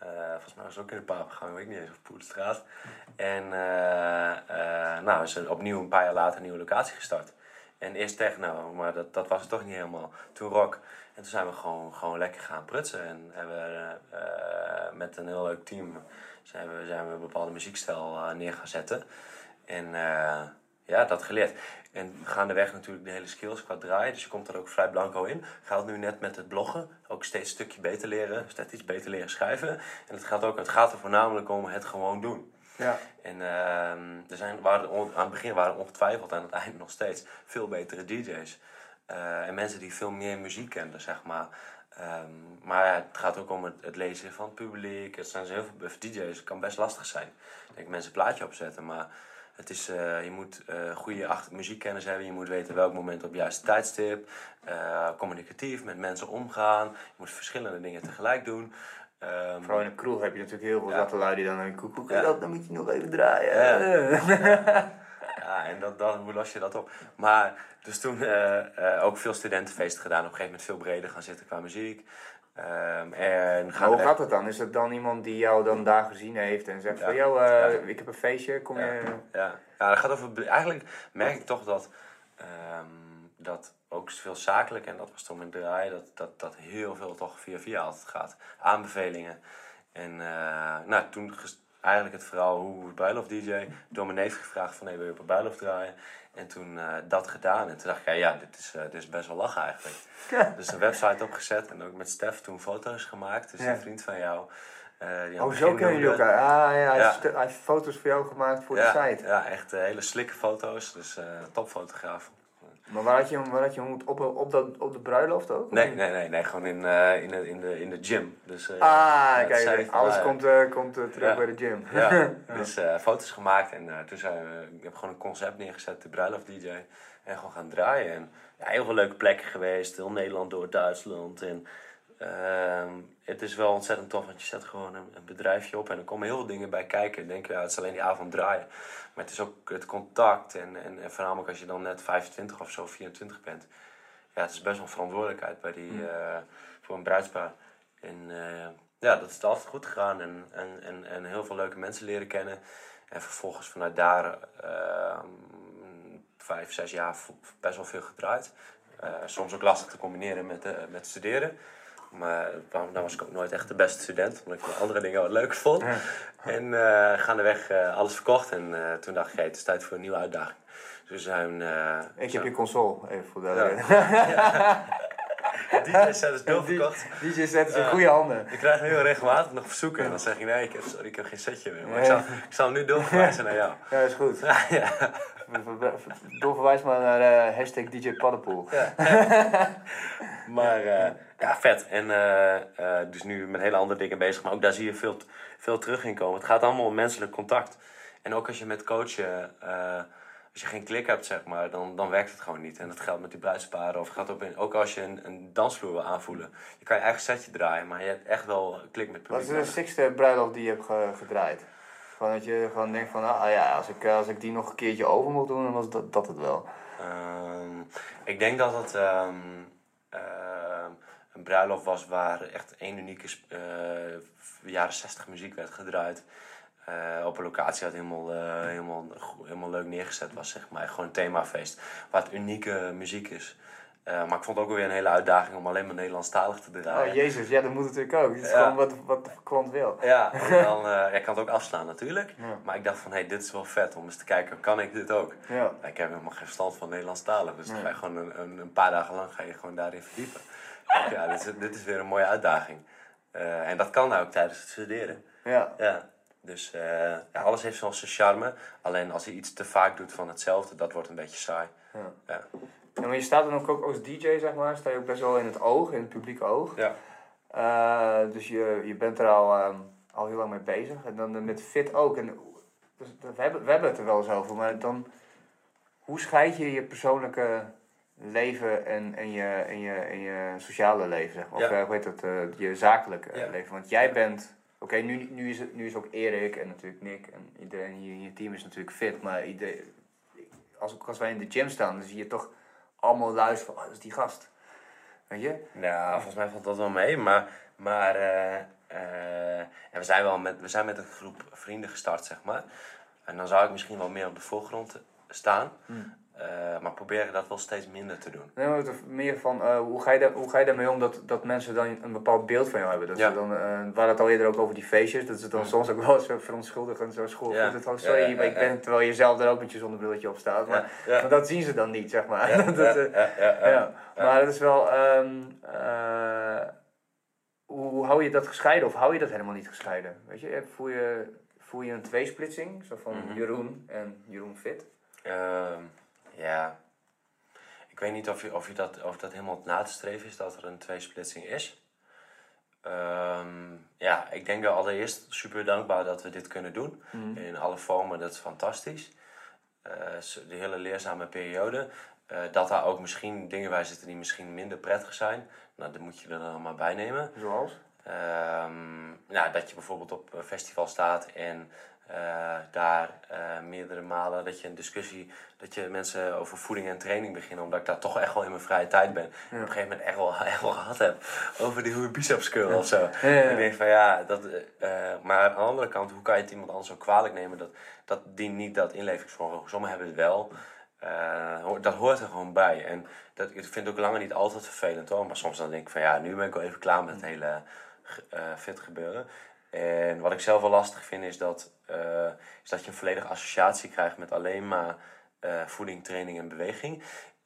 eh, volgens mij was het ook in de Papengang, weet ik niet eens, of Poederstraat. En nou is er opnieuw een paar jaar later een nieuwe locatie gestart. En eerst techno, maar dat, dat was het toch niet helemaal. Toen rock. En toen zijn we gewoon, gewoon lekker gaan prutsen. En hebben we met een heel leuk team zijn we, zijn we een bepaalde muziekstijl neer gaan zetten. En ja, dat geleerd. En gaandeweg natuurlijk de hele skills qua draaien. Dus je komt er ook vrij blanco in. Gaat nu net met het bloggen. Ook steeds een stukje beter leren. Steeds iets beter leren schrijven. En het gaat, ook, het gaat er voornamelijk om het gewoon doen. Ja. En ehm, er zijn, waren, on- aan het begin waren ongetwijfeld aan het einde nog steeds veel betere DJ's. Eh, en mensen die veel meer muziek kenden, zeg maar. Ehm, maar ja, het gaat ook om het, het lezen van het publiek. Het zijn zo heel veel DJ's. Het kan best lastig zijn. Ik denk mensen een plaatje opzetten, maar Het is, eh, je moet eh, goede muziekkennis hebben. Je moet weten welk moment op het juiste tijdstip. eh, communicatief met mensen omgaan. Je moet verschillende dingen tegelijk doen. Ehm, Vooral in een kroeg heb je natuurlijk heel veel Ja. zatte lui die dan een koek, koek, Ja. dat, dan moet je nog even draaien. Ja, en dat, dat, hoe los je dat op? Maar dus toen ook veel studentenfeesten gedaan. Op een gegeven moment veel breder gaan zitten qua muziek. Ehm, en gaan hoe gaat het dan? Is het dan iemand die jou dan daar gezien heeft en zegt Ja. van, yo, eh, Ja. ik heb een feestje, kom je... Ja, ja dat gaat over. Eigenlijk merk ik toch dat. ehm, dat ook veel zakelijk, en dat was toen met draai, dat, dat, dat heel veel toch via via altijd gaat. Aanbevelingen. En eh, nou, toen eigenlijk het verhaal hoe bruiloft DJ door mijn neef gevraagd van hey, wil je op een bruiloft draaien? En toen eh, dat gedaan. En toen dacht ik, ja, ja dit, is, eh, dit is best wel lachen eigenlijk. Dus een website opgezet en ook met Stef toen foto's gemaakt. Dus Ja. een vriend van jou. het Oh, zo kennen jullie elkaar. Ah ja, hij, Ja. Heeft, stu- hij heeft foto's voor jou gemaakt voor ja, de site. Ja, echt hele slikke foto's. Dus topfotograaf. Maar waar had je hem, waar had je hem ontmoet? op, op, dat, op de bruiloft ook? Nee, nee, nee, nee gewoon in, eh, in, de, in, de, in de gym. Dus, eh, Ah, kijk, alles komt, eh, komt terug Ja. bij de gym. Ja, dus foto's gemaakt en toen zijn we, ik heb gewoon een concept neergezet, de bruiloft DJ. En gewoon gaan draaien. En ja, heel veel leuke plekken geweest, heel Nederland door Duitsland. En ehm, het is wel ontzettend tof, want je zet gewoon een, een bedrijfje op en er komen heel veel dingen bij kijken. Dan denk je, ja, het is alleen die avond draaien. Maar het is ook het contact en, en, en voornamelijk als je dan net 25 of zo, 24 bent. Ja, het is best wel een verantwoordelijkheid bij die, eh, voor een bruidspaar. En eh, ja, dat is altijd goed gegaan en, en, en, en heel veel leuke mensen leren kennen. En vervolgens vanuit daar eh, vijf, zes jaar best wel veel gedraaid. Eh, soms ook lastig te combineren met, met studeren. Maar dan was ik ook nooit echt de beste student, omdat ik andere dingen wat leuker vond. En eh gaandeweg eh alles verkocht en eh, toen dacht ik, hey, het is tijd voor een nieuwe uitdaging. Dus we zijn... Ik zo- heb je console, even voor de DJ set is doorverkocht. DJ set is in goede handen. Ik krijg heel regelmatig nog verzoeken en dan zeg je nee, ik heb, sorry, ik heb geen setje meer. Maar ik, zal, ik zal nu doorverwijzen naar jou. Ja, is goed. ja. Doorverwijs maar naar eh, hashtag DJ Paddenpoel. Maar eh, ja, vet. En eh, eh, dus nu met hele andere dingen bezig. Maar ook daar zie je veel, veel terug in komen. Het gaat allemaal om menselijk contact. En ook als je met coachen, eh, als je geen klik hebt, zeg maar, dan, dan werkt het gewoon niet. En dat geldt met die bruidsparen. Of gaat ook, in, ook als je een, een dansvloer wil aanvoelen. Je kan je eigen setje draaien, maar je hebt echt wel klik met het Wat publiek. is de sixte bruiloft die je hebt ge- gedraaid? Gewoon dat je gewoon denkt van, ah ja, als ik, eh, als ik die nog een keertje over moet doen, dan was dat, dat het wel. Ehm, ik denk dat het ehm, ehm, een bruiloft was waar echt één unieke eh, jaren 60 muziek werd gedraaid. Eh, op een locatie dat helemaal, eh, helemaal, helemaal leuk neergezet was, zeg maar. Gewoon een themafeest waar het unieke muziek is. Eh, maar ik vond het ook weer een hele uitdaging om alleen maar Nederlandstalig te draaien. Oh jezus, ja, dat moet natuurlijk ook. Het is Ja. gewoon wat, wat de klant wil. Ja, en dan, eh, ik kan het ook afslaan natuurlijk. Ja. Maar ik dacht van, hé, hey, dit is wel vet om eens te kijken, kan ik dit ook? Ja. Ik heb helemaal geen verstand van Nederlandstalig, dus dan ga je gewoon een, een, een paar dagen lang ga je gewoon daarin verdiepen. ja, dit is, dit is weer een mooie uitdaging. En dat kan nou ook tijdens het studeren. Ja. Ja. Dus eh, ja, alles heeft wel zijn charme. Alleen als je iets te vaak doet van hetzelfde, dat wordt een beetje saai. Ja. Ja. Ja, maar je staat dan ook, ook als DJ, zeg maar, sta je ook best wel in het oog, in het publieke oog. Ja. Eh, dus je, je bent er al, ehm, al heel lang mee bezig. En dan met fit ook. En, dus, we, hebben, we hebben het er wel eens over, maar dan... Hoe scheid je je persoonlijke leven en, en, je, en, je, en je sociale leven, zeg maar? Of Ja. eh, hoe heet dat, eh, je zakelijke eh, leven? Want jij bent... Oké, nu, nu, is het, nu is ook Erik en natuurlijk Nick en iedereen hier in je team is natuurlijk fit. Maar iedereen, als, als wij in de gym staan, dan zie je toch allemaal luisteren van, oh, dat is die gast. Weet je? Nou, volgens mij valt dat wel mee. Maar, maar eh, eh, en we, zijn wel met, we zijn met een groep vrienden gestart, zeg maar. En dan zou ik misschien wel meer op de voorgrond staan. Eh, maar proberen dat wel steeds minder te doen. Nee, maar het meer van eh, hoe, ga je daar, hoe ga je daarmee om dat, dat mensen dan een bepaald beeld van jou hebben? Dat Ja. ze dan, eh, we hadden het al eerder ook over die feestjes, dat ze dan soms ook wel zo verontschuldigend zo school. Ja. Van, sorry, Ja, ja, maar ik ben, terwijl je zelf er ook met je zonnebrilletje op staat. Maar, dat zien ze dan niet, zeg maar. Dat. Maar dat is wel. ehm, eh, hoe, hoe hou je dat gescheiden of hou je dat helemaal niet gescheiden? Weet je, voel je, voel je een tweesplitsing? Zo van Mhm. Jeroen en Jeroen Fit? Ehm, ja. Ik weet niet of, je, of, je dat, of dat helemaal na te streven is dat er een tweesplitsing is. Ehm, ja, ik denk wel allereerst super dankbaar dat we dit kunnen doen. In alle vormen, dat is fantastisch. eh, die hele leerzame periode, eh, dat daar ook misschien dingen bij zitten die misschien minder prettig zijn. Nou, dat moet je er dan maar bij nemen. Zoals? Ehm, nou, dat je bijvoorbeeld op een festival staat en eh, daar eh, meerdere malen dat je een discussie, dat je mensen over voeding en training beginnen, omdat ik daar toch echt wel in mijn vrije tijd ben. En op een gegeven moment echt wel, echt wel gehad heb over die hoe biceps curl of zo. Ja, ja, ja. Ik denk van ja, dat, eh, maar aan de andere kant, hoe kan je het iemand anders zo kwalijk nemen? Dat, dat dient niet dat inlevingsvermogen. Sommigen hebben het wel. Dat hoort er gewoon bij. En dat, ik vind het ook langer niet altijd vervelend hoor. Maar soms dan denk ik van ja, nu ben ik wel even klaar met het hele eh fit gebeuren. En wat ik zelf wel lastig vind is dat, eh, is dat je een volledige associatie krijgt met alleen maar eh, voeding, training en beweging.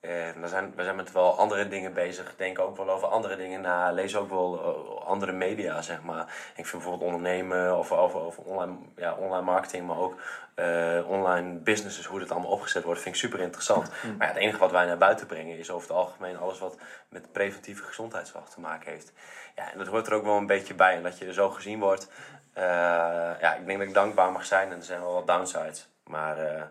En we zijn, we zijn met wel andere dingen bezig. Denken ook wel over andere dingen na. Lees ook wel eh, andere media, zeg maar. Ik vind bijvoorbeeld ondernemen of over, over online, ja, online marketing, maar ook eh, online businesses, hoe dat allemaal opgezet wordt, vind ik super interessant. Maar ja, het enige wat wij naar buiten brengen is over het algemeen alles wat met preventieve gezondheidszorg te maken heeft. Ja, en dat hoort er ook wel een beetje bij. En dat je er zo gezien wordt. eh, ja, ik denk dat ik dankbaar mag zijn en er zijn wel wat downsides. Maar eh,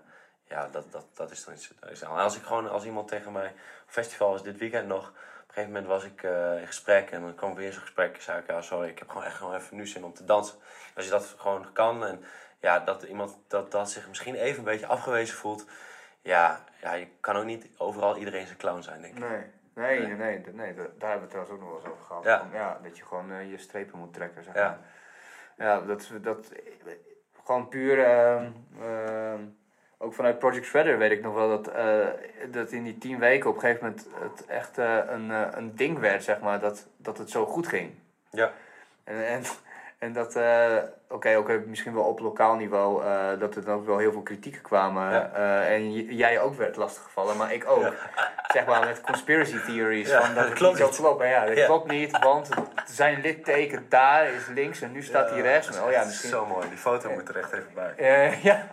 ja, dat, dat, dat is dan iets. is- Als ik gewoon, als iemand tegen mij, festival was dit weekend nog. Op een gegeven moment was ik eh, in gesprek en dan kwam weer zo'n gesprek. zei ik, ja, sorry, ik heb gewoon echt gewoon even nu zin om te dansen. Als je dat gewoon kan en ja, dat iemand dat, dat zich misschien even een beetje afgewezen voelt. Ja, ja, je kan ook niet overal iedereen zijn clown zijn, denk ik. Nee. Nee, nee, nee, nee, nee, da- daar hebben we het trouwens ook nog wel eens over gehad. Ja. Ja dat je gewoon eh, je strepen moet trekken, zeg Ja. maar. Ja, dat, dat gewoon puur, ehm, ehm, ook vanuit Project Shredder weet ik nog wel dat, eh, dat in die tien weken op een gegeven moment het echt eh, een, eh, een ding werd, zeg maar, dat, dat het zo goed ging. Ja, En, en, en dat, oké, eh, misschien wel op lokaal niveau, dat er dan ook wel heel veel kritieken kwamen. Ja. en jij ook werd lastiggevallen, maar ik ook. Ja. Zeg maar met conspiracy theories. Ja, van dat dat het klopt niet zo klopt. Maar ja, dat klopt niet, want zijn litteken daar is links en nu staat hij rechts. Oh ja, misschien. Zo mooi, die foto moet er echt even bij. Ja.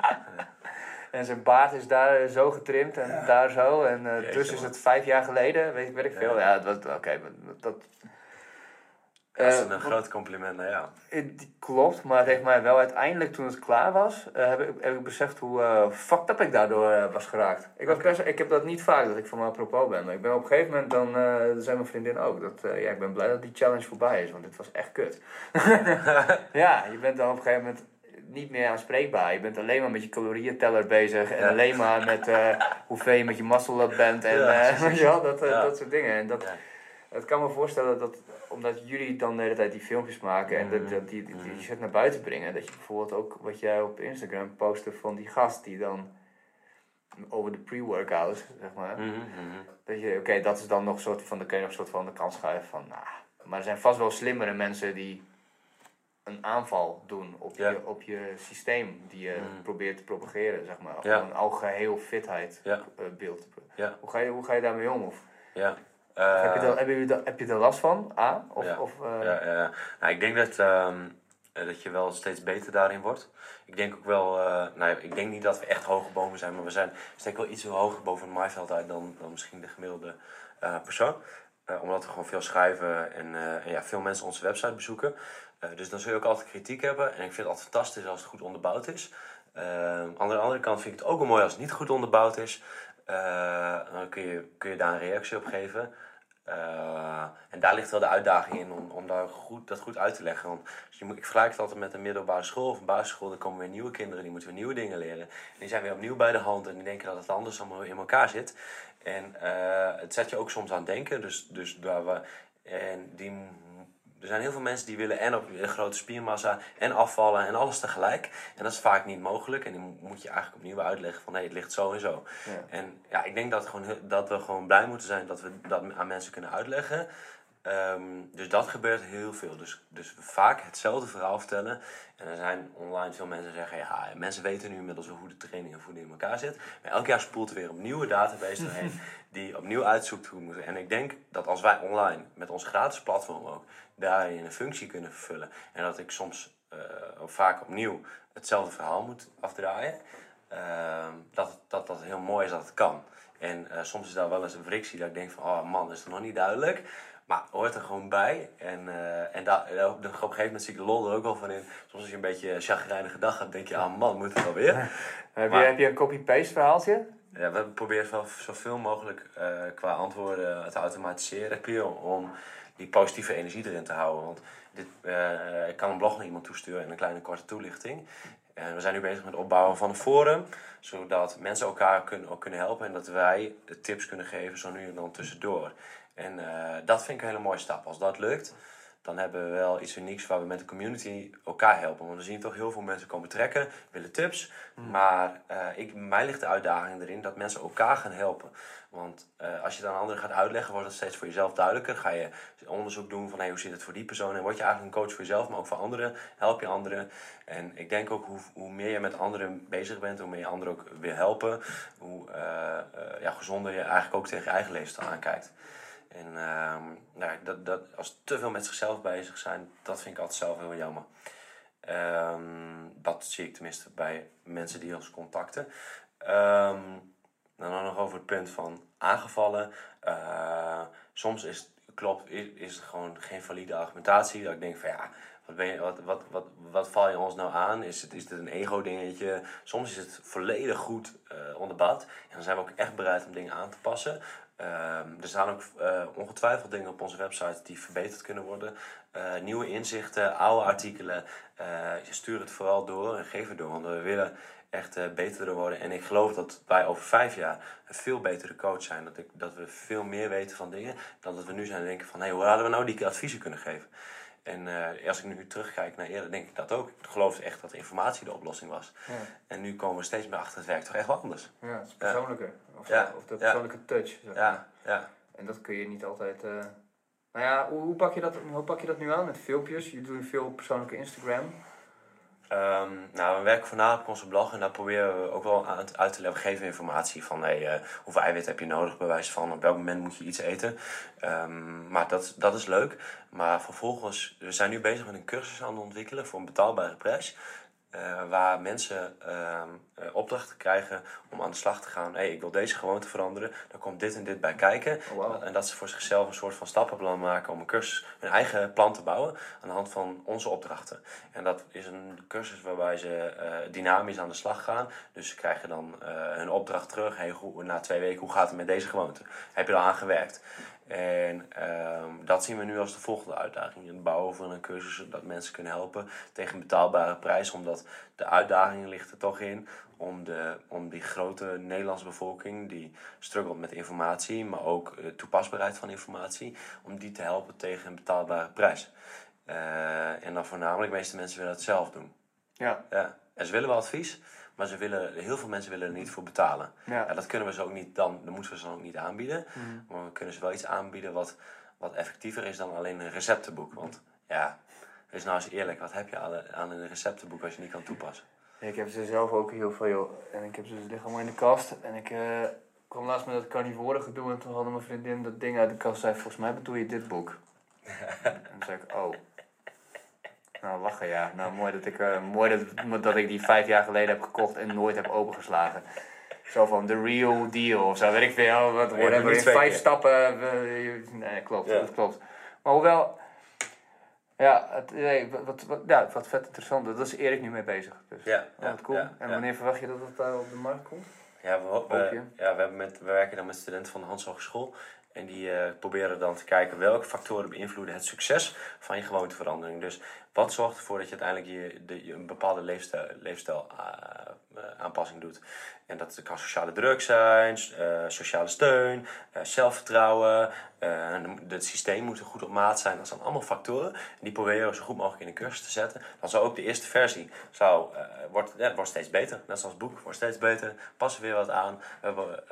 En zijn baard is daar zo getrimd en daar zo. En eh, Jeetje, dus is het vijf jaar geleden, weet, ik- weet ik veel. Ja, dat, oké, dat... Dat is Eh, een groot compliment naar jou. Eh, die Klopt, maar het heeft mij wel uiteindelijk toen het klaar was, eh, heb, ik, heb ik beseft hoe eh fucked up ik daardoor eh, was geraakt. Ik, was best, ik heb dat niet vaak dat ik van mijn apropos ben, maar ik ben op een gegeven moment, dan uh, zei mijn vriendin ook, dat eh, ja, ik ben blij dat die challenge voorbij is, want dit was echt kut. ja, je bent dan op een gegeven moment niet meer aanspreekbaar. Je bent alleen maar met je calorieënteller bezig en Ja. alleen maar met eh, hoeveel je met je muscle bent en Ja, eh, dat, eh, dat soort dingen. En dat, het kan me voorstellen dat omdat jullie dan de hele tijd die filmpjes maken en dat, dat die, die, die, die shit naar buiten brengen, dat je bijvoorbeeld ook wat jij op Instagram postte van die gast die dan over de pre-workout, zeg maar. Mhm, mhm. Dat je, oké, dat is dan nog een soort van, dan kun je nog een soort van de kans schuiven van, nou, maar er zijn vast wel slimmere mensen die een aanval doen op, Ja. je, op je systeem die je Mhm. probeert te propageren, zeg maar. Ja. Een algeheel fitheid Ja. eh, beeld. Hoe ga, je, hoe ga je daarmee om? Of, Ja. heb, je Eh, daar, hebben jullie daar, heb je er last van? A? Of, Ja. of, eh, Ja, ja. Nou, ik denk dat, ehm, eh, dat je wel steeds beter daarin wordt. Ik denk ook wel, eh, nou, ik denk niet dat we echt hoge bomen zijn, maar we zijn steeds wel iets hoger boven het maaiveld uit dan, dan misschien de gemiddelde eh, persoon. Eh, omdat we gewoon veel schrijven en, eh, en ja, veel mensen onze website bezoeken. Eh, dus dan zul je ook altijd kritiek hebben. En ik vind het altijd fantastisch als het goed onderbouwd is. Eh, aan de andere kant vind ik het ook wel mooi als het niet goed onderbouwd is. Eh, dan kun je, kun je daar een reactie op geven. Eh, en daar ligt wel de uitdaging in om, om daar goed, dat goed uit te leggen. Want ik vergelijk het altijd met een middelbare school of een basisschool. Dan komen weer nieuwe kinderen, die moeten weer nieuwe dingen leren. En die zijn weer opnieuw bij de hand en die denken dat het anders allemaal in elkaar zit. En het zet je ook soms aan denken. Dus, dus daar we, en die, er zijn heel veel mensen die willen en op een grote spiermassa en afvallen en alles tegelijk. En dat is vaak niet mogelijk. En die moet je eigenlijk opnieuw uitleggen van hé, het ligt zo en zo. Ja. En ja, ik denk dat, gewoon, dat we gewoon blij moeten zijn dat we dat aan mensen kunnen uitleggen. Ehm, dus dat gebeurt heel veel. Dus, dus we vaak hetzelfde verhaal vertellen. En er zijn online veel mensen die zeggen, ja, mensen weten nu inmiddels hoe de training en voeding in elkaar zit. Maar elk jaar spoelt er weer een nieuwe database doorheen die opnieuw uitzoekt hoe moet. En ik denk dat als wij online met ons gratis platform ook daarin een functie kunnen vervullen. En dat ik soms ook vaak opnieuw hetzelfde verhaal moet afdraaien. ehm, dat, dat dat heel mooi is dat het kan. En eh, soms is daar wel eens een frictie dat ik denk van, oh man, is het nog niet duidelijk. maar hoort er gewoon bij. En, eh, en daar, op een gegeven moment zie ik de lol er ook wel van in. Soms als je een beetje chagrijnige dag hebt, denk je, ah man, moet het alweer? Heb, Maar- je, heb je een copy-paste verhaaltje? Ja, we proberen zoveel mogelijk eh, qua antwoorden te automatiseren, om die positieve energie erin te houden. Want dit, eh, ik kan een blog naar iemand toesturen en een kleine korte toelichting. En we zijn nu bezig met het opbouwen van een forum, zodat mensen elkaar kunnen, ook kunnen helpen en dat wij tips kunnen geven zo nu en dan tussendoor. En eh, dat vind ik een hele mooie stap. Als dat lukt, dan hebben we wel iets unieks waar we met de community elkaar helpen. Want we zien toch heel veel mensen komen trekken, willen tips. Maar eh, ik, mij ligt de uitdaging erin dat mensen elkaar gaan helpen. Want eh, als je het aan anderen gaat uitleggen, wordt het steeds voor jezelf duidelijker. Ga je onderzoek doen van hey, hoe zit het voor die persoon. En word je eigenlijk een coach voor jezelf, maar ook voor anderen. Help je anderen. En ik denk ook hoe, hoe meer je met anderen bezig bent, hoe meer je anderen ook wil helpen. Hoe eh, ja, gezonder je eigenlijk ook tegen je eigen leefstijl aankijkt. En ehm, nou, dat, dat, als te veel met zichzelf bezig zijn, dat vind ik altijd zelf heel jammer. Ehm, dat zie ik tenminste bij mensen die ons contacten. Ehm, dan nog over het punt van aangevallen. Eh, soms is, klopt, is, is het gewoon geen valide argumentatie. Dat ik denk van ja, wat, ben je, wat, wat, wat, wat val je ons nou aan? Is het, is het een ego-dingetje? Soms is het volledig goed eh onderbouwd. En dan zijn we ook echt bereid om dingen aan te passen. Ehm, er staan ook eh, ongetwijfeld dingen op onze website die verbeterd kunnen worden. Eh, nieuwe inzichten, oude artikelen. Eh, stuur het vooral door en geef het door. Want we willen echt beter worden. En ik geloof dat wij over vijf jaar een veel betere coach zijn. Dat, ik, dat we veel meer weten van dingen dan dat we nu zijn en denken van... Hé, hoe hadden we nou die adviezen kunnen geven? En eh, als ik nu terugkijk naar eerder, denk ik dat ook. Ik geloof echt dat informatie de oplossing was. Ja. En nu komen we steeds meer achter het werk toch echt wel anders. Ja, het is persoonlijker. Of, Ja, of de persoonlijke touch. Zeg maar. Ja, ja. En dat kun je niet altijd... eh, Nou ja, hoe, hoe, pak je dat, hoe pak je dat nu aan met filmpjes? Je doet veel persoonlijke Instagram. Ehm, nou, we werken voornamelijk op onze blog en daar proberen we ook wel uit, te leggen. We geven informatie van hey, eh, hoeveel eiwit heb je nodig, bij wijze van op welk moment moet je iets eten. Ehm, maar dat, dat is leuk. Maar vervolgens, we zijn nu bezig met een cursus aan het ontwikkelen voor een betaalbare prijs. Eh, waar mensen ehm, eh, opdrachten krijgen om aan de slag te gaan. hey, ik wil deze gewoonte veranderen. Dan komt dit en dit bij kijken. Oh. En dat ze voor zichzelf een soort van stappenplan maken om een cursus, hun eigen plan te bouwen aan de hand van onze opdrachten. En dat is een cursus waarbij ze eh, dynamisch aan de slag gaan. Dus ze krijgen dan hun opdracht terug. Hey, hoe, na twee weken, hoe gaat het met deze gewoonte? Heb je er aan gewerkt? En ehm, dat zien we nu als de volgende uitdaging. Het bouwen van een cursus zodat mensen kunnen helpen tegen een betaalbare prijs. Omdat de uitdaging ligt er toch in om, de, om die grote Nederlandse bevolking die struggelt met informatie, maar ook eh, toepasbaarheid van informatie, om die te helpen tegen een betaalbare prijs. Eh, en dan voornamelijk, de meeste mensen willen het zelf doen. Ja. Ja. En ze willen wel advies, maar ze willen, heel veel mensen willen er niet voor betalen. Ja. Ja, dat kunnen we ze ook niet dan, dat moeten we ze dan ook niet aanbieden. Mm. Maar we kunnen ze wel iets aanbieden wat, wat effectiever is dan alleen een receptenboek. Want ja, wees nou eens eerlijk, wat heb je aan, aan een receptenboek als je niet kan toepassen? Ik heb ze zelf ook heel veel. En ik heb ze, ze liggen allemaal in de kast. En ik eh, kwam laatst met dat carnivore gedoe. En toen hadden mijn vriendin dat ding uit de kast. zei, volgens mij bedoel je dit boek. en toen zei ik, oh. Nou, lachen ja. Nou, mooi dat ik, eh, mooi dat, dat ik die vijf jaar geleden heb gekocht en nooit heb opengeslagen. Zo van the real deal of zo, weet ik veel. Wat hem niet in vijf stappen. eh, nee, klopt, Ja. dat klopt. Maar hoewel, ja, het, nee, wat, wat, ja, wat vet interessant. Daar is Erik nu mee bezig. Dus. Ja, Oh, wat cool. ja, en wanneer verwacht je dat het daar op de markt komt? Ja, we, we, ja, we, hebben met, we werken dan met studenten van de Hans Hogeschool. En die eh, proberen dan te kijken welke factoren beïnvloeden het succes van je gewoonteverandering. Dus wat zorgt ervoor dat je uiteindelijk je, de, een bepaalde leefstijl, leefstijl eh, eh, aanpassing doet. En dat kan sociale druk zijn, eh, sociale steun, eh, zelfvertrouwen. eh, de- het systeem moet goed op maat zijn. Dat zijn allemaal factoren. En die proberen we zo goed mogelijk in een cursus te zetten. Dan zou ook de eerste versie zou, wordt, wordt steeds beter. Net zoals het boek, wordt steeds beter. Passen weer wat aan. We hebben,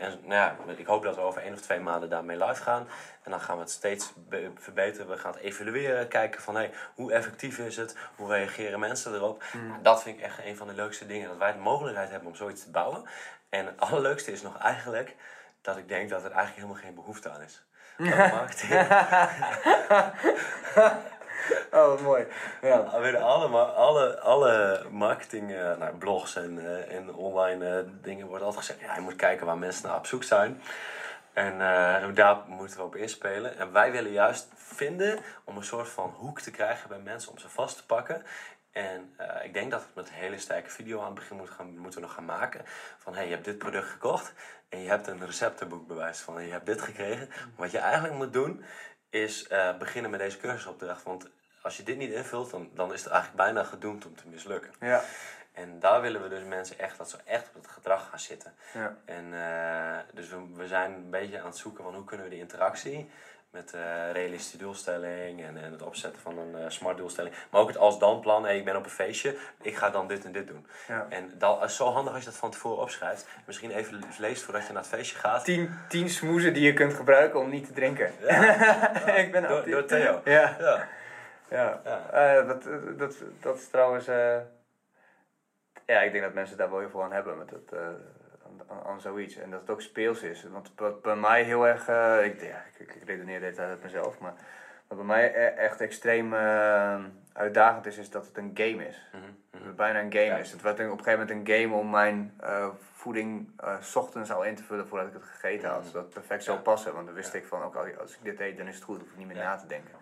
en, nou ja, ik hoop dat we over één of twee maanden daarmee live gaan. En dan gaan we het steeds be- verbeteren. We gaan het evalueren. Kijken van hey, hoe effectief is het? Hoe reageren mensen erop? Nou, Dat vind ik echt een van de leukste dingen. Dat wij de mogelijkheid hebben om zoiets te bouwen. En het allerleukste is nog eigenlijk dat ik denk dat er eigenlijk helemaal geen behoefte aan is. Marketing. Oh, wat mooi. Ja. Allemaal, alle, alle marketing, eh, nou, blogs en, eh, en online eh, dingen wordt altijd gezegd. Ja, je moet kijken waar mensen naar op zoek zijn. En uh, daar moeten we op inspelen. En wij willen juist vinden om een soort van hoek te krijgen bij mensen om ze vast te pakken. En uh, ik denk dat we met een hele sterke video aan het begin moeten, gaan, moeten nog gaan maken. Van hey, je hebt dit product gekocht en je hebt een receptenboek bewijs van je hebt dit gekregen. Wat je eigenlijk moet doen is uh, beginnen met deze cursusopdracht. Want als je dit niet invult, dan, dan is het eigenlijk bijna gedoemd om te mislukken. Ja. En daar willen we dus mensen echt, dat ze echt op het gedrag gaan zitten. Ja. En uh, dus we, we zijn een beetje aan het zoeken van hoe kunnen we die interactie met uh, realistische doelstelling en, en het opzetten van een uh, smart doelstelling. Maar ook het als dan plan, hey, ik ben op een feestje, ik ga dan dit en dit doen. Ja. En dat is zo handig als je dat van tevoren opschrijft. Misschien even leest voordat je naar het feestje gaat. Tien, tien smoezen die je kunt gebruiken om niet te drinken. Ja. ik ben door, door Theo. Ja. Ja. Ja, Ja. Uh, dat, dat, dat is trouwens. Ja, ik denk dat mensen daar wel heel veel aan hebben met het, uh, aan, aan, zoiets. En dat het ook speels is. Want wat bij mij heel erg. ik, ja, ik, ik redeneer tijd uit mezelf, maar wat bij mij e echt extreem uitdagend is, is dat het een game is. Mm -hmm. Dat het bijna een game Ja. is. Het werd op een gegeven moment een game om mijn voeding s ochtends al in te vullen voordat ik het gegeten had. Mhm. Zodat het perfect zou passen. Want dan wist ik van, ook als ik dit eet, dan is het goed. hoef ik niet meer na te denken.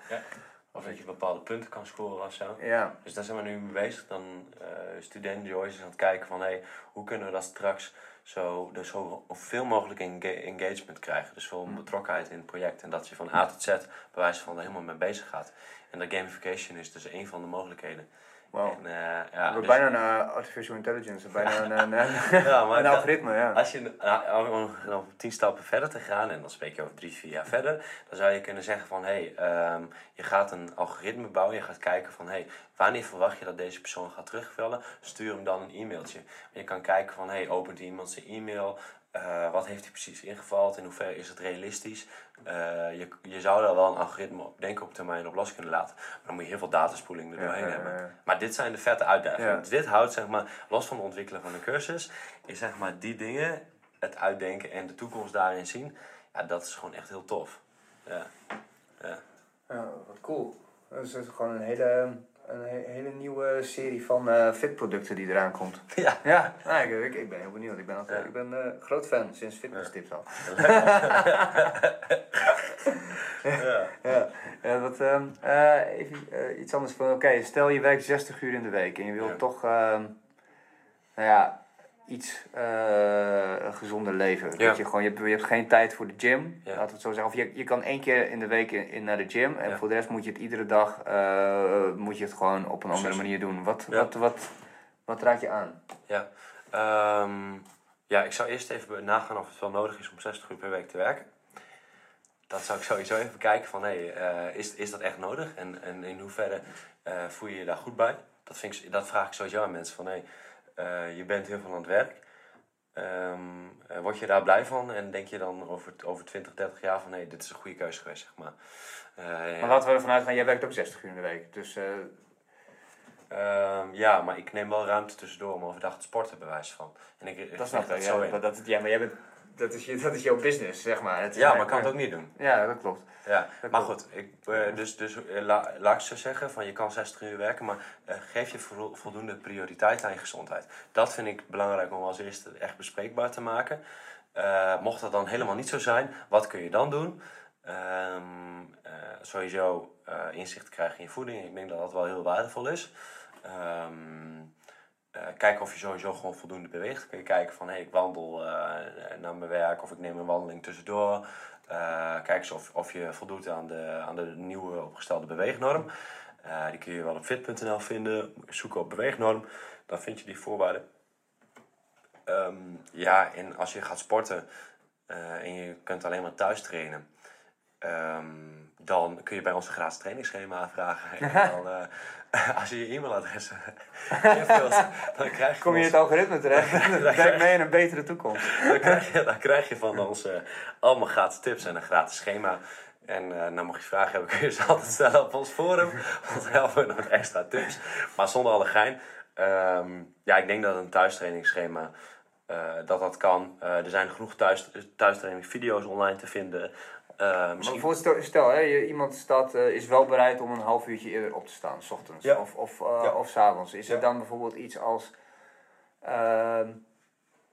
Of dat je bepaalde punten kan scoren of zo. Ja, Dus daar zijn we nu mee bezig. Dan uh, student Joyce is aan het kijken van hey, hoe kunnen we dat straks zo, dus zo veel mogelijk enga engagement krijgen. Dus veel betrokkenheid in het project. En dat je van A tot Z bij wijze van er helemaal mee bezig gaat. En dat gamification is dus een van de mogelijkheden. Wow. En, uh, ja, We hebben dus- bijna een uh, artificial intelligence, bijna een, een, een, Ja, maar een dat- algoritme, ja. Als je uh, om om tien stappen verder te gaan, en dan spreek je over drie, vier jaar verder, dan zou je kunnen zeggen van hé, hey, um, je gaat een algoritme bouwen, je gaat kijken van hé, hey, wanneer verwacht je dat deze persoon gaat terugvallen, stuur hem dan een e-mailtje. Je kan kijken van hé, hey, opent iemand zijn e-mail, uh, wat heeft hij precies ingevald, in hoeverre is het realistisch. Uh, je, je zou daar wel een algoritme op denken op termijn op los kunnen laten. Maar dan moet je heel veel dataspoeling er Ja, doorheen ja, hebben. Maar dit zijn de vette uitdagingen. Dus dit houdt, zeg maar, los van het ontwikkelen van een cursus, is zeg maar die dingen, het uitdenken en de toekomst daarin zien, ja, dat is gewoon echt heel tof. Ja. Ja. Ja, wat cool. Dat is gewoon een hele, een he- hele nieuwe serie van eh fitproducten die eraan komt. Ja. Ja, nou, ik, ben heel benieuwd. Ik ben, altijd, Ja. ik ben eh, groot fan sinds fitnesstips al. Ja. Ja, ja wat, ehm, eh, even iets anders van, oké, stel je werkt 60 uur in de week en je wilt toch, ehm, nou ja, iets eh, een gezonder leven. Ja. Dat je, gewoon, je, hebt, je hebt geen tijd voor de gym, Ja. laten we het zo zeggen. Of je, je kan één keer in de week in, in naar de gym en Ja. voor de rest moet je het iedere dag, eh, moet je het gewoon op een andere Precies. manier doen. Wat, wat, wat, wat raad je aan? Ja. Ehm, ja, ik zou eerst even nagaan of het wel nodig is om 60 uur per week te werken. Dat zou ik sowieso even bekijken van, hey, is, is dat echt nodig? En, en in hoeverre eh, voel je je daar goed bij? Dat, vind ik, dat vraag ik sowieso aan mensen van, hé, hey, je bent heel veel aan het werk. Ehm, eh, word je daar blij van? En denk je dan over, over 20, 30 jaar van, hé, hey, dit is een goede keuze geweest, zeg maar. Eh, Maar laten we ervan uitgaan, jij werkt ook 60 uur in de week. Dus eh, Ehm, ja, maar ik neem wel ruimte tussendoor om overdag te sporten, bij wijze van. En ik, dat snap ik. zo Ja, in. dat, dat, ja, maar jij bent, dat, is je, dat is jouw business, zeg maar. Het Ja, maar ik kan het ook niet doen. Ja, dat klopt. Ja, Dat maar klopt. goed, ik, eh, dus, dus eh, la, laat ik zo zeggen, van je kan 60 uur werken, maar eh, geef je vo- voldoende prioriteit aan je gezondheid. Dat vind ik belangrijk om als eerste echt bespreekbaar te maken. Mocht dat dan helemaal niet zo zijn, wat kun je dan doen? Ehm, eh, sowieso inzicht krijgen in je voeding. Ik denk dat dat wel heel waardevol is. Ehm, eh, kijken of je sowieso gewoon voldoende beweegt. Kun je kijken van, hé, ik wandel eh, naar mijn werk of ik neem een wandeling tussendoor. Eh, kijk eens of, of je voldoet aan de, aan de nieuwe opgestelde beweegnorm. Die kun je wel op fit.nl vinden. Zoeken op beweegnorm. Dan vind je die voorwaarden. Ehm, ja, en als je gaat sporten en je kunt alleen maar thuis trainen. ehm, dan kun je bij ons een gratis trainingsschema aanvragen. En dan, als je je e-mailadres invult, dan krijg je Kom je in het algoritme terecht? Werkt mee in een betere toekomst. dan krijg je, dan krijg je van ons eh, allemaal gratis tips en een gratis schema. En eh nou, mocht je vragen hebben, kun je ze altijd stellen op ons forum. Want dan helpen we nog extra tips. Maar zonder alle gein. ehm, ja, ik denk dat een thuistrainingsschema, eh, dat dat kan. Eh, er zijn genoeg thuis, thuistraining video's online te vinden. Eh, Maar misschien, stel, stel hè, je, iemand staat, eh, is wel bereid om een half uurtje eerder op te staan, s ochtends Ja. of, of, eh, Ja. of s avonds. Is er dan bijvoorbeeld iets als, ehm,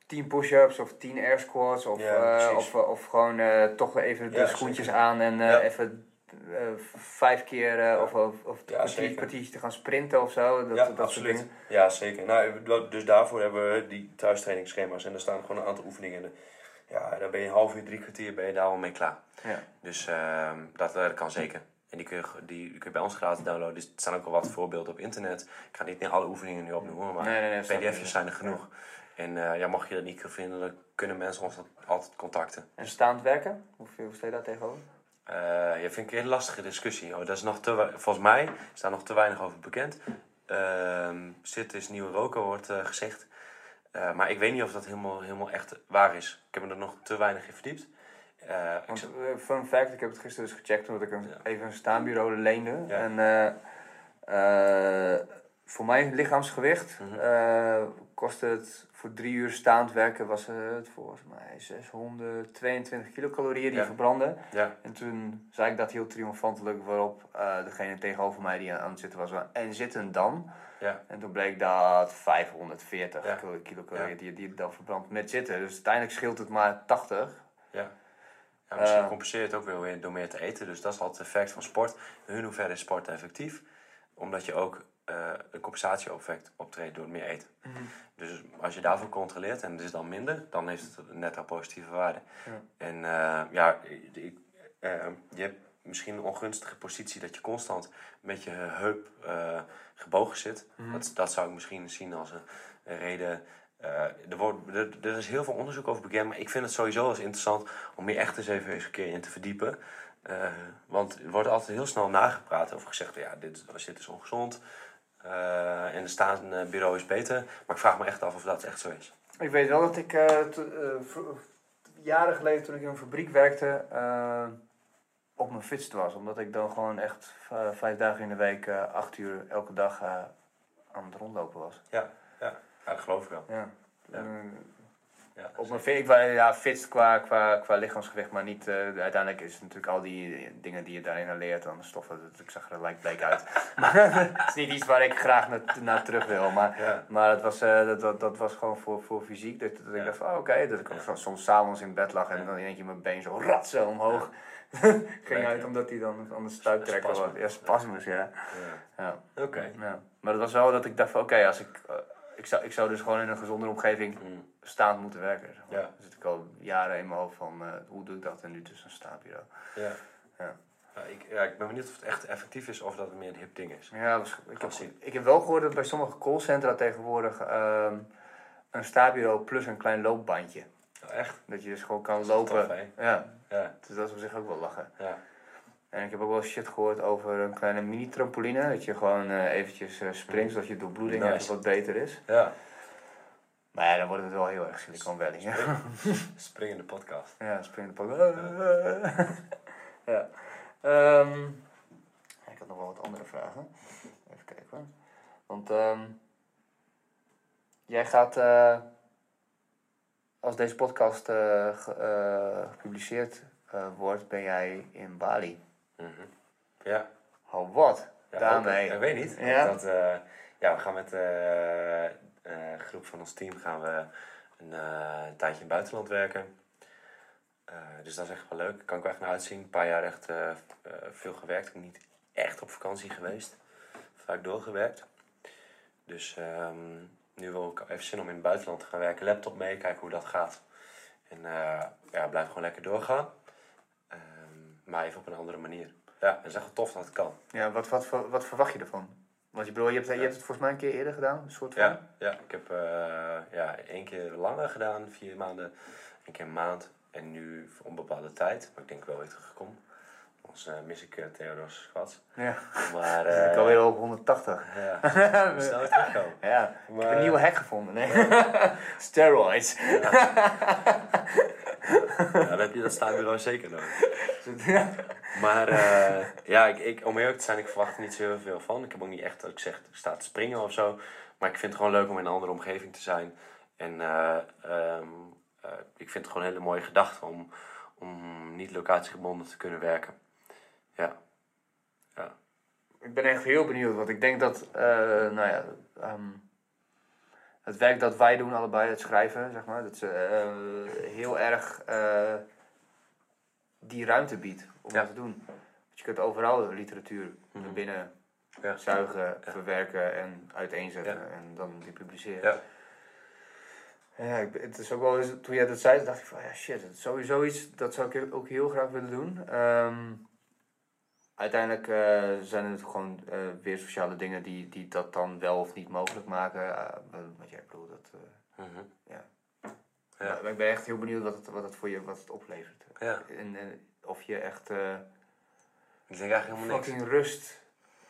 10 push-ups of 10 air squats of, eh, of, of gewoon eh, toch even de Ja, schoentjes zeker. aan en eh, Ja. even eh, vijf keer eh, of, of, of Ja, een kwartiertje te gaan sprinten of zo. Dat, ja, dat absoluut. soort dingen. Ja, zeker. Nou, dus daarvoor hebben we die thuistrainingsschema's en er staan gewoon een aantal oefeningen in. Ja, dan ben je een half uur, drie kwartier ben je daar al mee klaar. Ja. Dus ehm, dat, dat kan zeker. En die kun, je, die, die kun je bij ons gratis downloaden. Dus er staan ook wel wat voorbeelden op internet. Ik ga niet alle oefeningen nu opnoemen, maar Nee, pdf'jes zijn er genoeg. En eh, ja, mocht je dat niet vinden, dan kunnen mensen ons altijd contacten. En staand werken? Hoeveel hoe sta je daar tegenover? Eh ja, vind ik een hele lastige discussie. Oh, dat is nog te, volgens mij is daar nog te weinig over bekend. Ehm zit is nieuwe roken, wordt eh, gezegd. Eh, maar ik weet niet of dat helemaal, helemaal echt waar is. Ik heb me er nog te weinig in verdiept. Eh, Want eh, fun fact, ik heb het gisteren dus gecheckt omdat ik een, Ja. even een staanbureau leende. Ja. En voor mijn lichaamsgewicht Mhm. kostte het voor drie uur staand werken was het volgens mij 622 kilocalorieën die Ja. verbrandden. ja, En toen zei ik dat heel triomfantelijk waarop degene tegenover mij die aan het zitten was, en zitten dan? Ja, En toen bleek dat 540 Ja. kilo- die, die dan verbrandt met zitten. Dus uiteindelijk scheelt het maar 80. ja. ja misschien Eh. compenseer je het ook weer weer door meer te eten. Dus dat is altijd het effect van sport. In hoeverre is sport effectief. Omdat je ook eh, een compensatie-effect optreedt door meer eten. Dus als je daarvoor controleert en het is dan minder, dan heeft het een netto positieve waarde. Ja. En eh, ja, ik, je hebt misschien een ongunstige positie dat je constant met je heup eh, gebogen zit. dat, dat zou ik misschien zien als een, een reden. Eh, er, wordt, er, er is heel veel onderzoek over bekend, maar ik vind het sowieso eens interessant om hier echt eens even eens een keer in te verdiepen. Eh, want er wordt altijd heel snel nagepraat over gezegd, ja, dit, is- dit is ongezond. en de staande bureau is beter. Maar ik vraag me echt af of dat echt zo is. Ik weet wel dat ik jaren geleden toen ik in een fabriek werkte op mijn fitst was. Omdat ik dan gewoon echt v- vijf dagen in de week, eh, acht uur elke dag eh, aan het rondlopen was. Ja, ja. ja dat geloof ik wel. Ja. Ja. Eh, Ja, op mijn ik was ja, fit qua, qua, qua lichaamsgewicht, maar niet. eh, uiteindelijk is het natuurlijk al die dingen die je daarin leert, dan stoffen. dat- Ik zag er lijkt bleek uit. maar het is niet iets waar ik graag naar, naar terug wil. Maar Ja. maar het was, eh, dat, dat, dat was gewoon voor, voor fysiek. Dat, dat ik dacht van, oh, oké. Dat ik soms s'avonds in bed lag en dan in keer mijn been zo ratsen omhoog. Ging uit omdat hij dan aan de stuiptrekker was. Spasmen. Ja, spasmus, ja. Ja. ja. Oké. ja. Maar dat was wel dat ik dacht van, oké, als ik... eh, ik, zou, ik zou dus gewoon in een gezondere omgeving Mm. staand moeten werken. Zeg maar. Ja. Dan zit ik al jaren in mijn hoofd van, eh, hoe doe ik dat? En nu dus een staanbureau. Ja. Ja. Ja, ik, ja, ik ben benieuwd of het echt effectief is of dat het meer een hip ding is. Ja, was- ik, heb, zien. ik heb wel gehoord dat bij sommige callcentra tegenwoordig ehm, een staanbureau plus een klein loopbandje. Oh, echt? Dat je dus gewoon kan lopen. tof, ja, Ja. dus dat is op zich ook wel lachen. Ja. En ik heb ook wel shit gehoord over een kleine mini-trampoline. Dat je gewoon eh, eventjes eh, springt, zodat je doorbloeding Nice. wat beter is. Ja. Maar ja, dan wordt het wel heel erg Silicon Valley. Ja, Springende podcast. ja springen de pak. ja. Ehm, ik had nog wel wat andere vragen. Even kijken hoor. Want ehm, jij gaat, eh, als deze podcast eh, ge- eh, gepubliceerd eh, wordt, ben jij in Bali. Mhm. Ja. Oh, wat? ja Daarmee. ik. Ik weet niet. Ja? Dat, ja, we gaan met een groep van ons team gaan we een, tijdje in het buitenland werken. Dus dat is echt wel leuk. Kan ik wel echt naar uitzien. Een paar jaar echt veel gewerkt. Ik ben niet echt op vakantie geweest. Vaak doorgewerkt. Dus ehm, nu wil ik even zin om in het buitenland te gaan werken. Laptop mee, kijken hoe dat gaat. En eh, ja, blijf gewoon lekker doorgaan. Ehm, maar even op een andere manier. Ja, en het is echt wel tof dat het kan. Ja, wat, wat, wat, wat verwacht je ervan? Want je, bedoel, je, hebt, je hebt het volgens mij een keer eerder gedaan, een soort van. Ja, ja ik heb eh, ja, één keer langer gedaan, vier maanden, één keer een maand en nu voor onbepaalde tijd. Maar ik denk wel weer teruggekomen. Anders eh, mis ik uh, Theodor's squats. Ja. Maar Dan ik eh alweer op 180. ja, snel terugkomen. Ja, ik heb Maar- een nieuwe hack gevonden. Nee. Steroids. Ja, dat heb je dat staanbureau zeker nodig. Maar eh, ja, ik, ik, om eerlijk te zijn, ik verwacht er niet zo heel veel van. Ik heb ook niet echt dat ik zeg, ik sta te springen of zo. Maar ik vind het gewoon leuk om in een andere omgeving te zijn. En eh, ehm, eh, ik vind het gewoon een hele mooie gedachte om, om niet locatiegebonden te kunnen werken. Ja, ik ben echt heel benieuwd, want ik denk dat, eh, nou ja, ehm, het werk dat wij doen allebei, het schrijven, zeg maar, dat ze eh, heel erg eh, die ruimte biedt om Ja. dat te doen. Want je kunt overal literatuur naar binnen Ja. zuigen, verwerken en uiteenzetten Ja. en dan die publiceren. Ja. Ja, ik, het is ook wel eens, toen jij dat zei, dacht ik van ja shit, het is sowieso iets, dat zou ik ook heel graag willen doen. Ehm, uiteindelijk eh, zijn natuurlijk gewoon eh, weer sociale dingen die, die dat dan wel of niet mogelijk maken. Eh, wat- jij bedoelt, dat, Mhm. ja. Ja. Maar ik ben echt heel benieuwd wat het, wat het voor je wat het oplevert. Ja. En, en of je echt Ik denk eigenlijk helemaal niks. fucking rust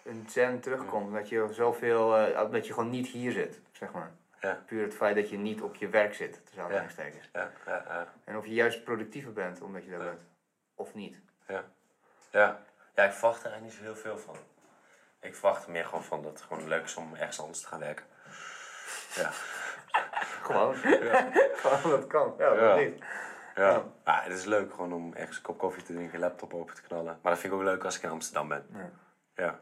en zen terugkomt. Dat je zoveel, dat je gewoon niet hier zit, zeg maar. Ja. Puur het feit dat je niet op je werk zit, tussen aanhalingstekens. Ja, ja, ja. En of je juist productiever bent omdat je daar bent. Of niet. Ja. Ja. Ja, ik verwacht er eigenlijk niet zo heel veel van. Ik verwacht er meer gewoon van dat het gewoon leuk is om ergens anders te gaan werken. Ja. Gewoon. Ja. Gewoon dat kan. Ja, Ja. waarom niet? Ja. Ja. ja, het is leuk gewoon om ergens een kop koffie te drinken, laptop open te knallen. Maar dat vind ik ook leuk als ik in Amsterdam ben. Ja. Ja.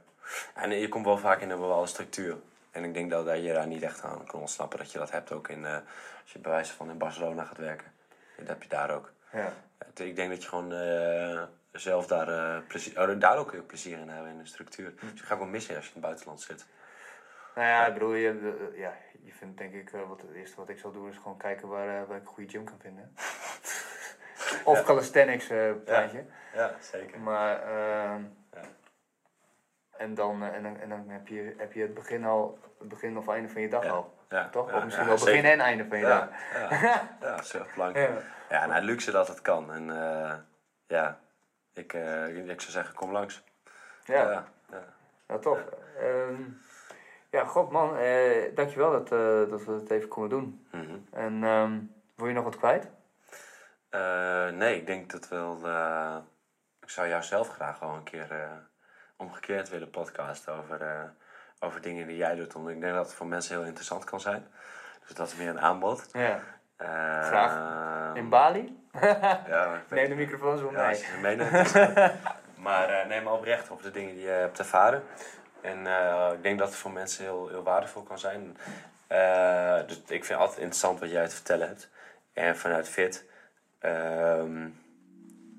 En je komt wel vaak in een bepaalde structuur. En ik denk dat, dat je daar niet echt aan kan ontsnappen. Dat je dat hebt ook in, eh, als je bij wijze van in Barcelona gaat werken. Dat heb je daar ook. Ja. Ik denk dat je gewoon eh, zelf daar, eh, plezier, oh, daar ook heel plezier in hebben in de structuur. Dus je gaat wel missen als je in het buitenland zit. Nou ja, ik bedoel, je, eh, ja, je vindt denk ik, eh, wat het eerste wat ik zal doen is gewoon kijken waar, waar ik een goede gym kan vinden. of Ja. calisthenics. Ja, zeker. Maar, ehm, Ja. en, dan, en, dan, en dan heb je, heb je het begin al, het begin of einde van je dag al. Ja, Toch? of misschien wel begin zeker. en einde van je dag. Ja, ja, ja, dat is echt belangrijk. Ja. Ja, nou, luxe dat het kan. En eh, ja, ik, eh, ik zou zeggen, kom langs. Ja. ja, ja. Tof. Ehm, ja, god man, eh, dankjewel dat, eh, dat we het even konden doen. Mhm. En ehm, wil je nog wat kwijt? Nee, ik denk dat wel. ik zou jou zelf graag wel een keer omgekeerd willen podcasten over, over dingen die jij doet. Omdat ik denk dat het voor mensen heel interessant kan zijn. Dus dat is meer een aanbod. Ja. Graag. In Bali? Ja, Neem de microfoon zo Ja, mee. als je het meeneemt. is- maar eh, neem maar oprecht over de dingen die je hebt ervaren. En eh, ik denk dat het voor mensen heel, heel waardevol kan zijn. Eh, dus ik vind het altijd interessant wat jij te vertellen hebt. En vanuit Fit. ehm,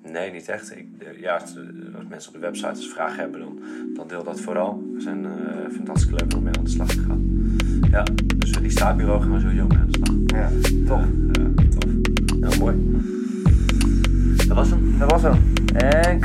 nee, niet echt. Ik, eh, ja, als, mensen op de website als vragen hebben, dan, dan deel dat vooral. We zijn, eh, hartstikke leuk om mee aan de slag te gaan. Ja, dus eh, die staatbureau gaan we sowieso mee aan de slag. Ja, tof. Ja, tof. Ja, mooi was hem. Dat was hem. En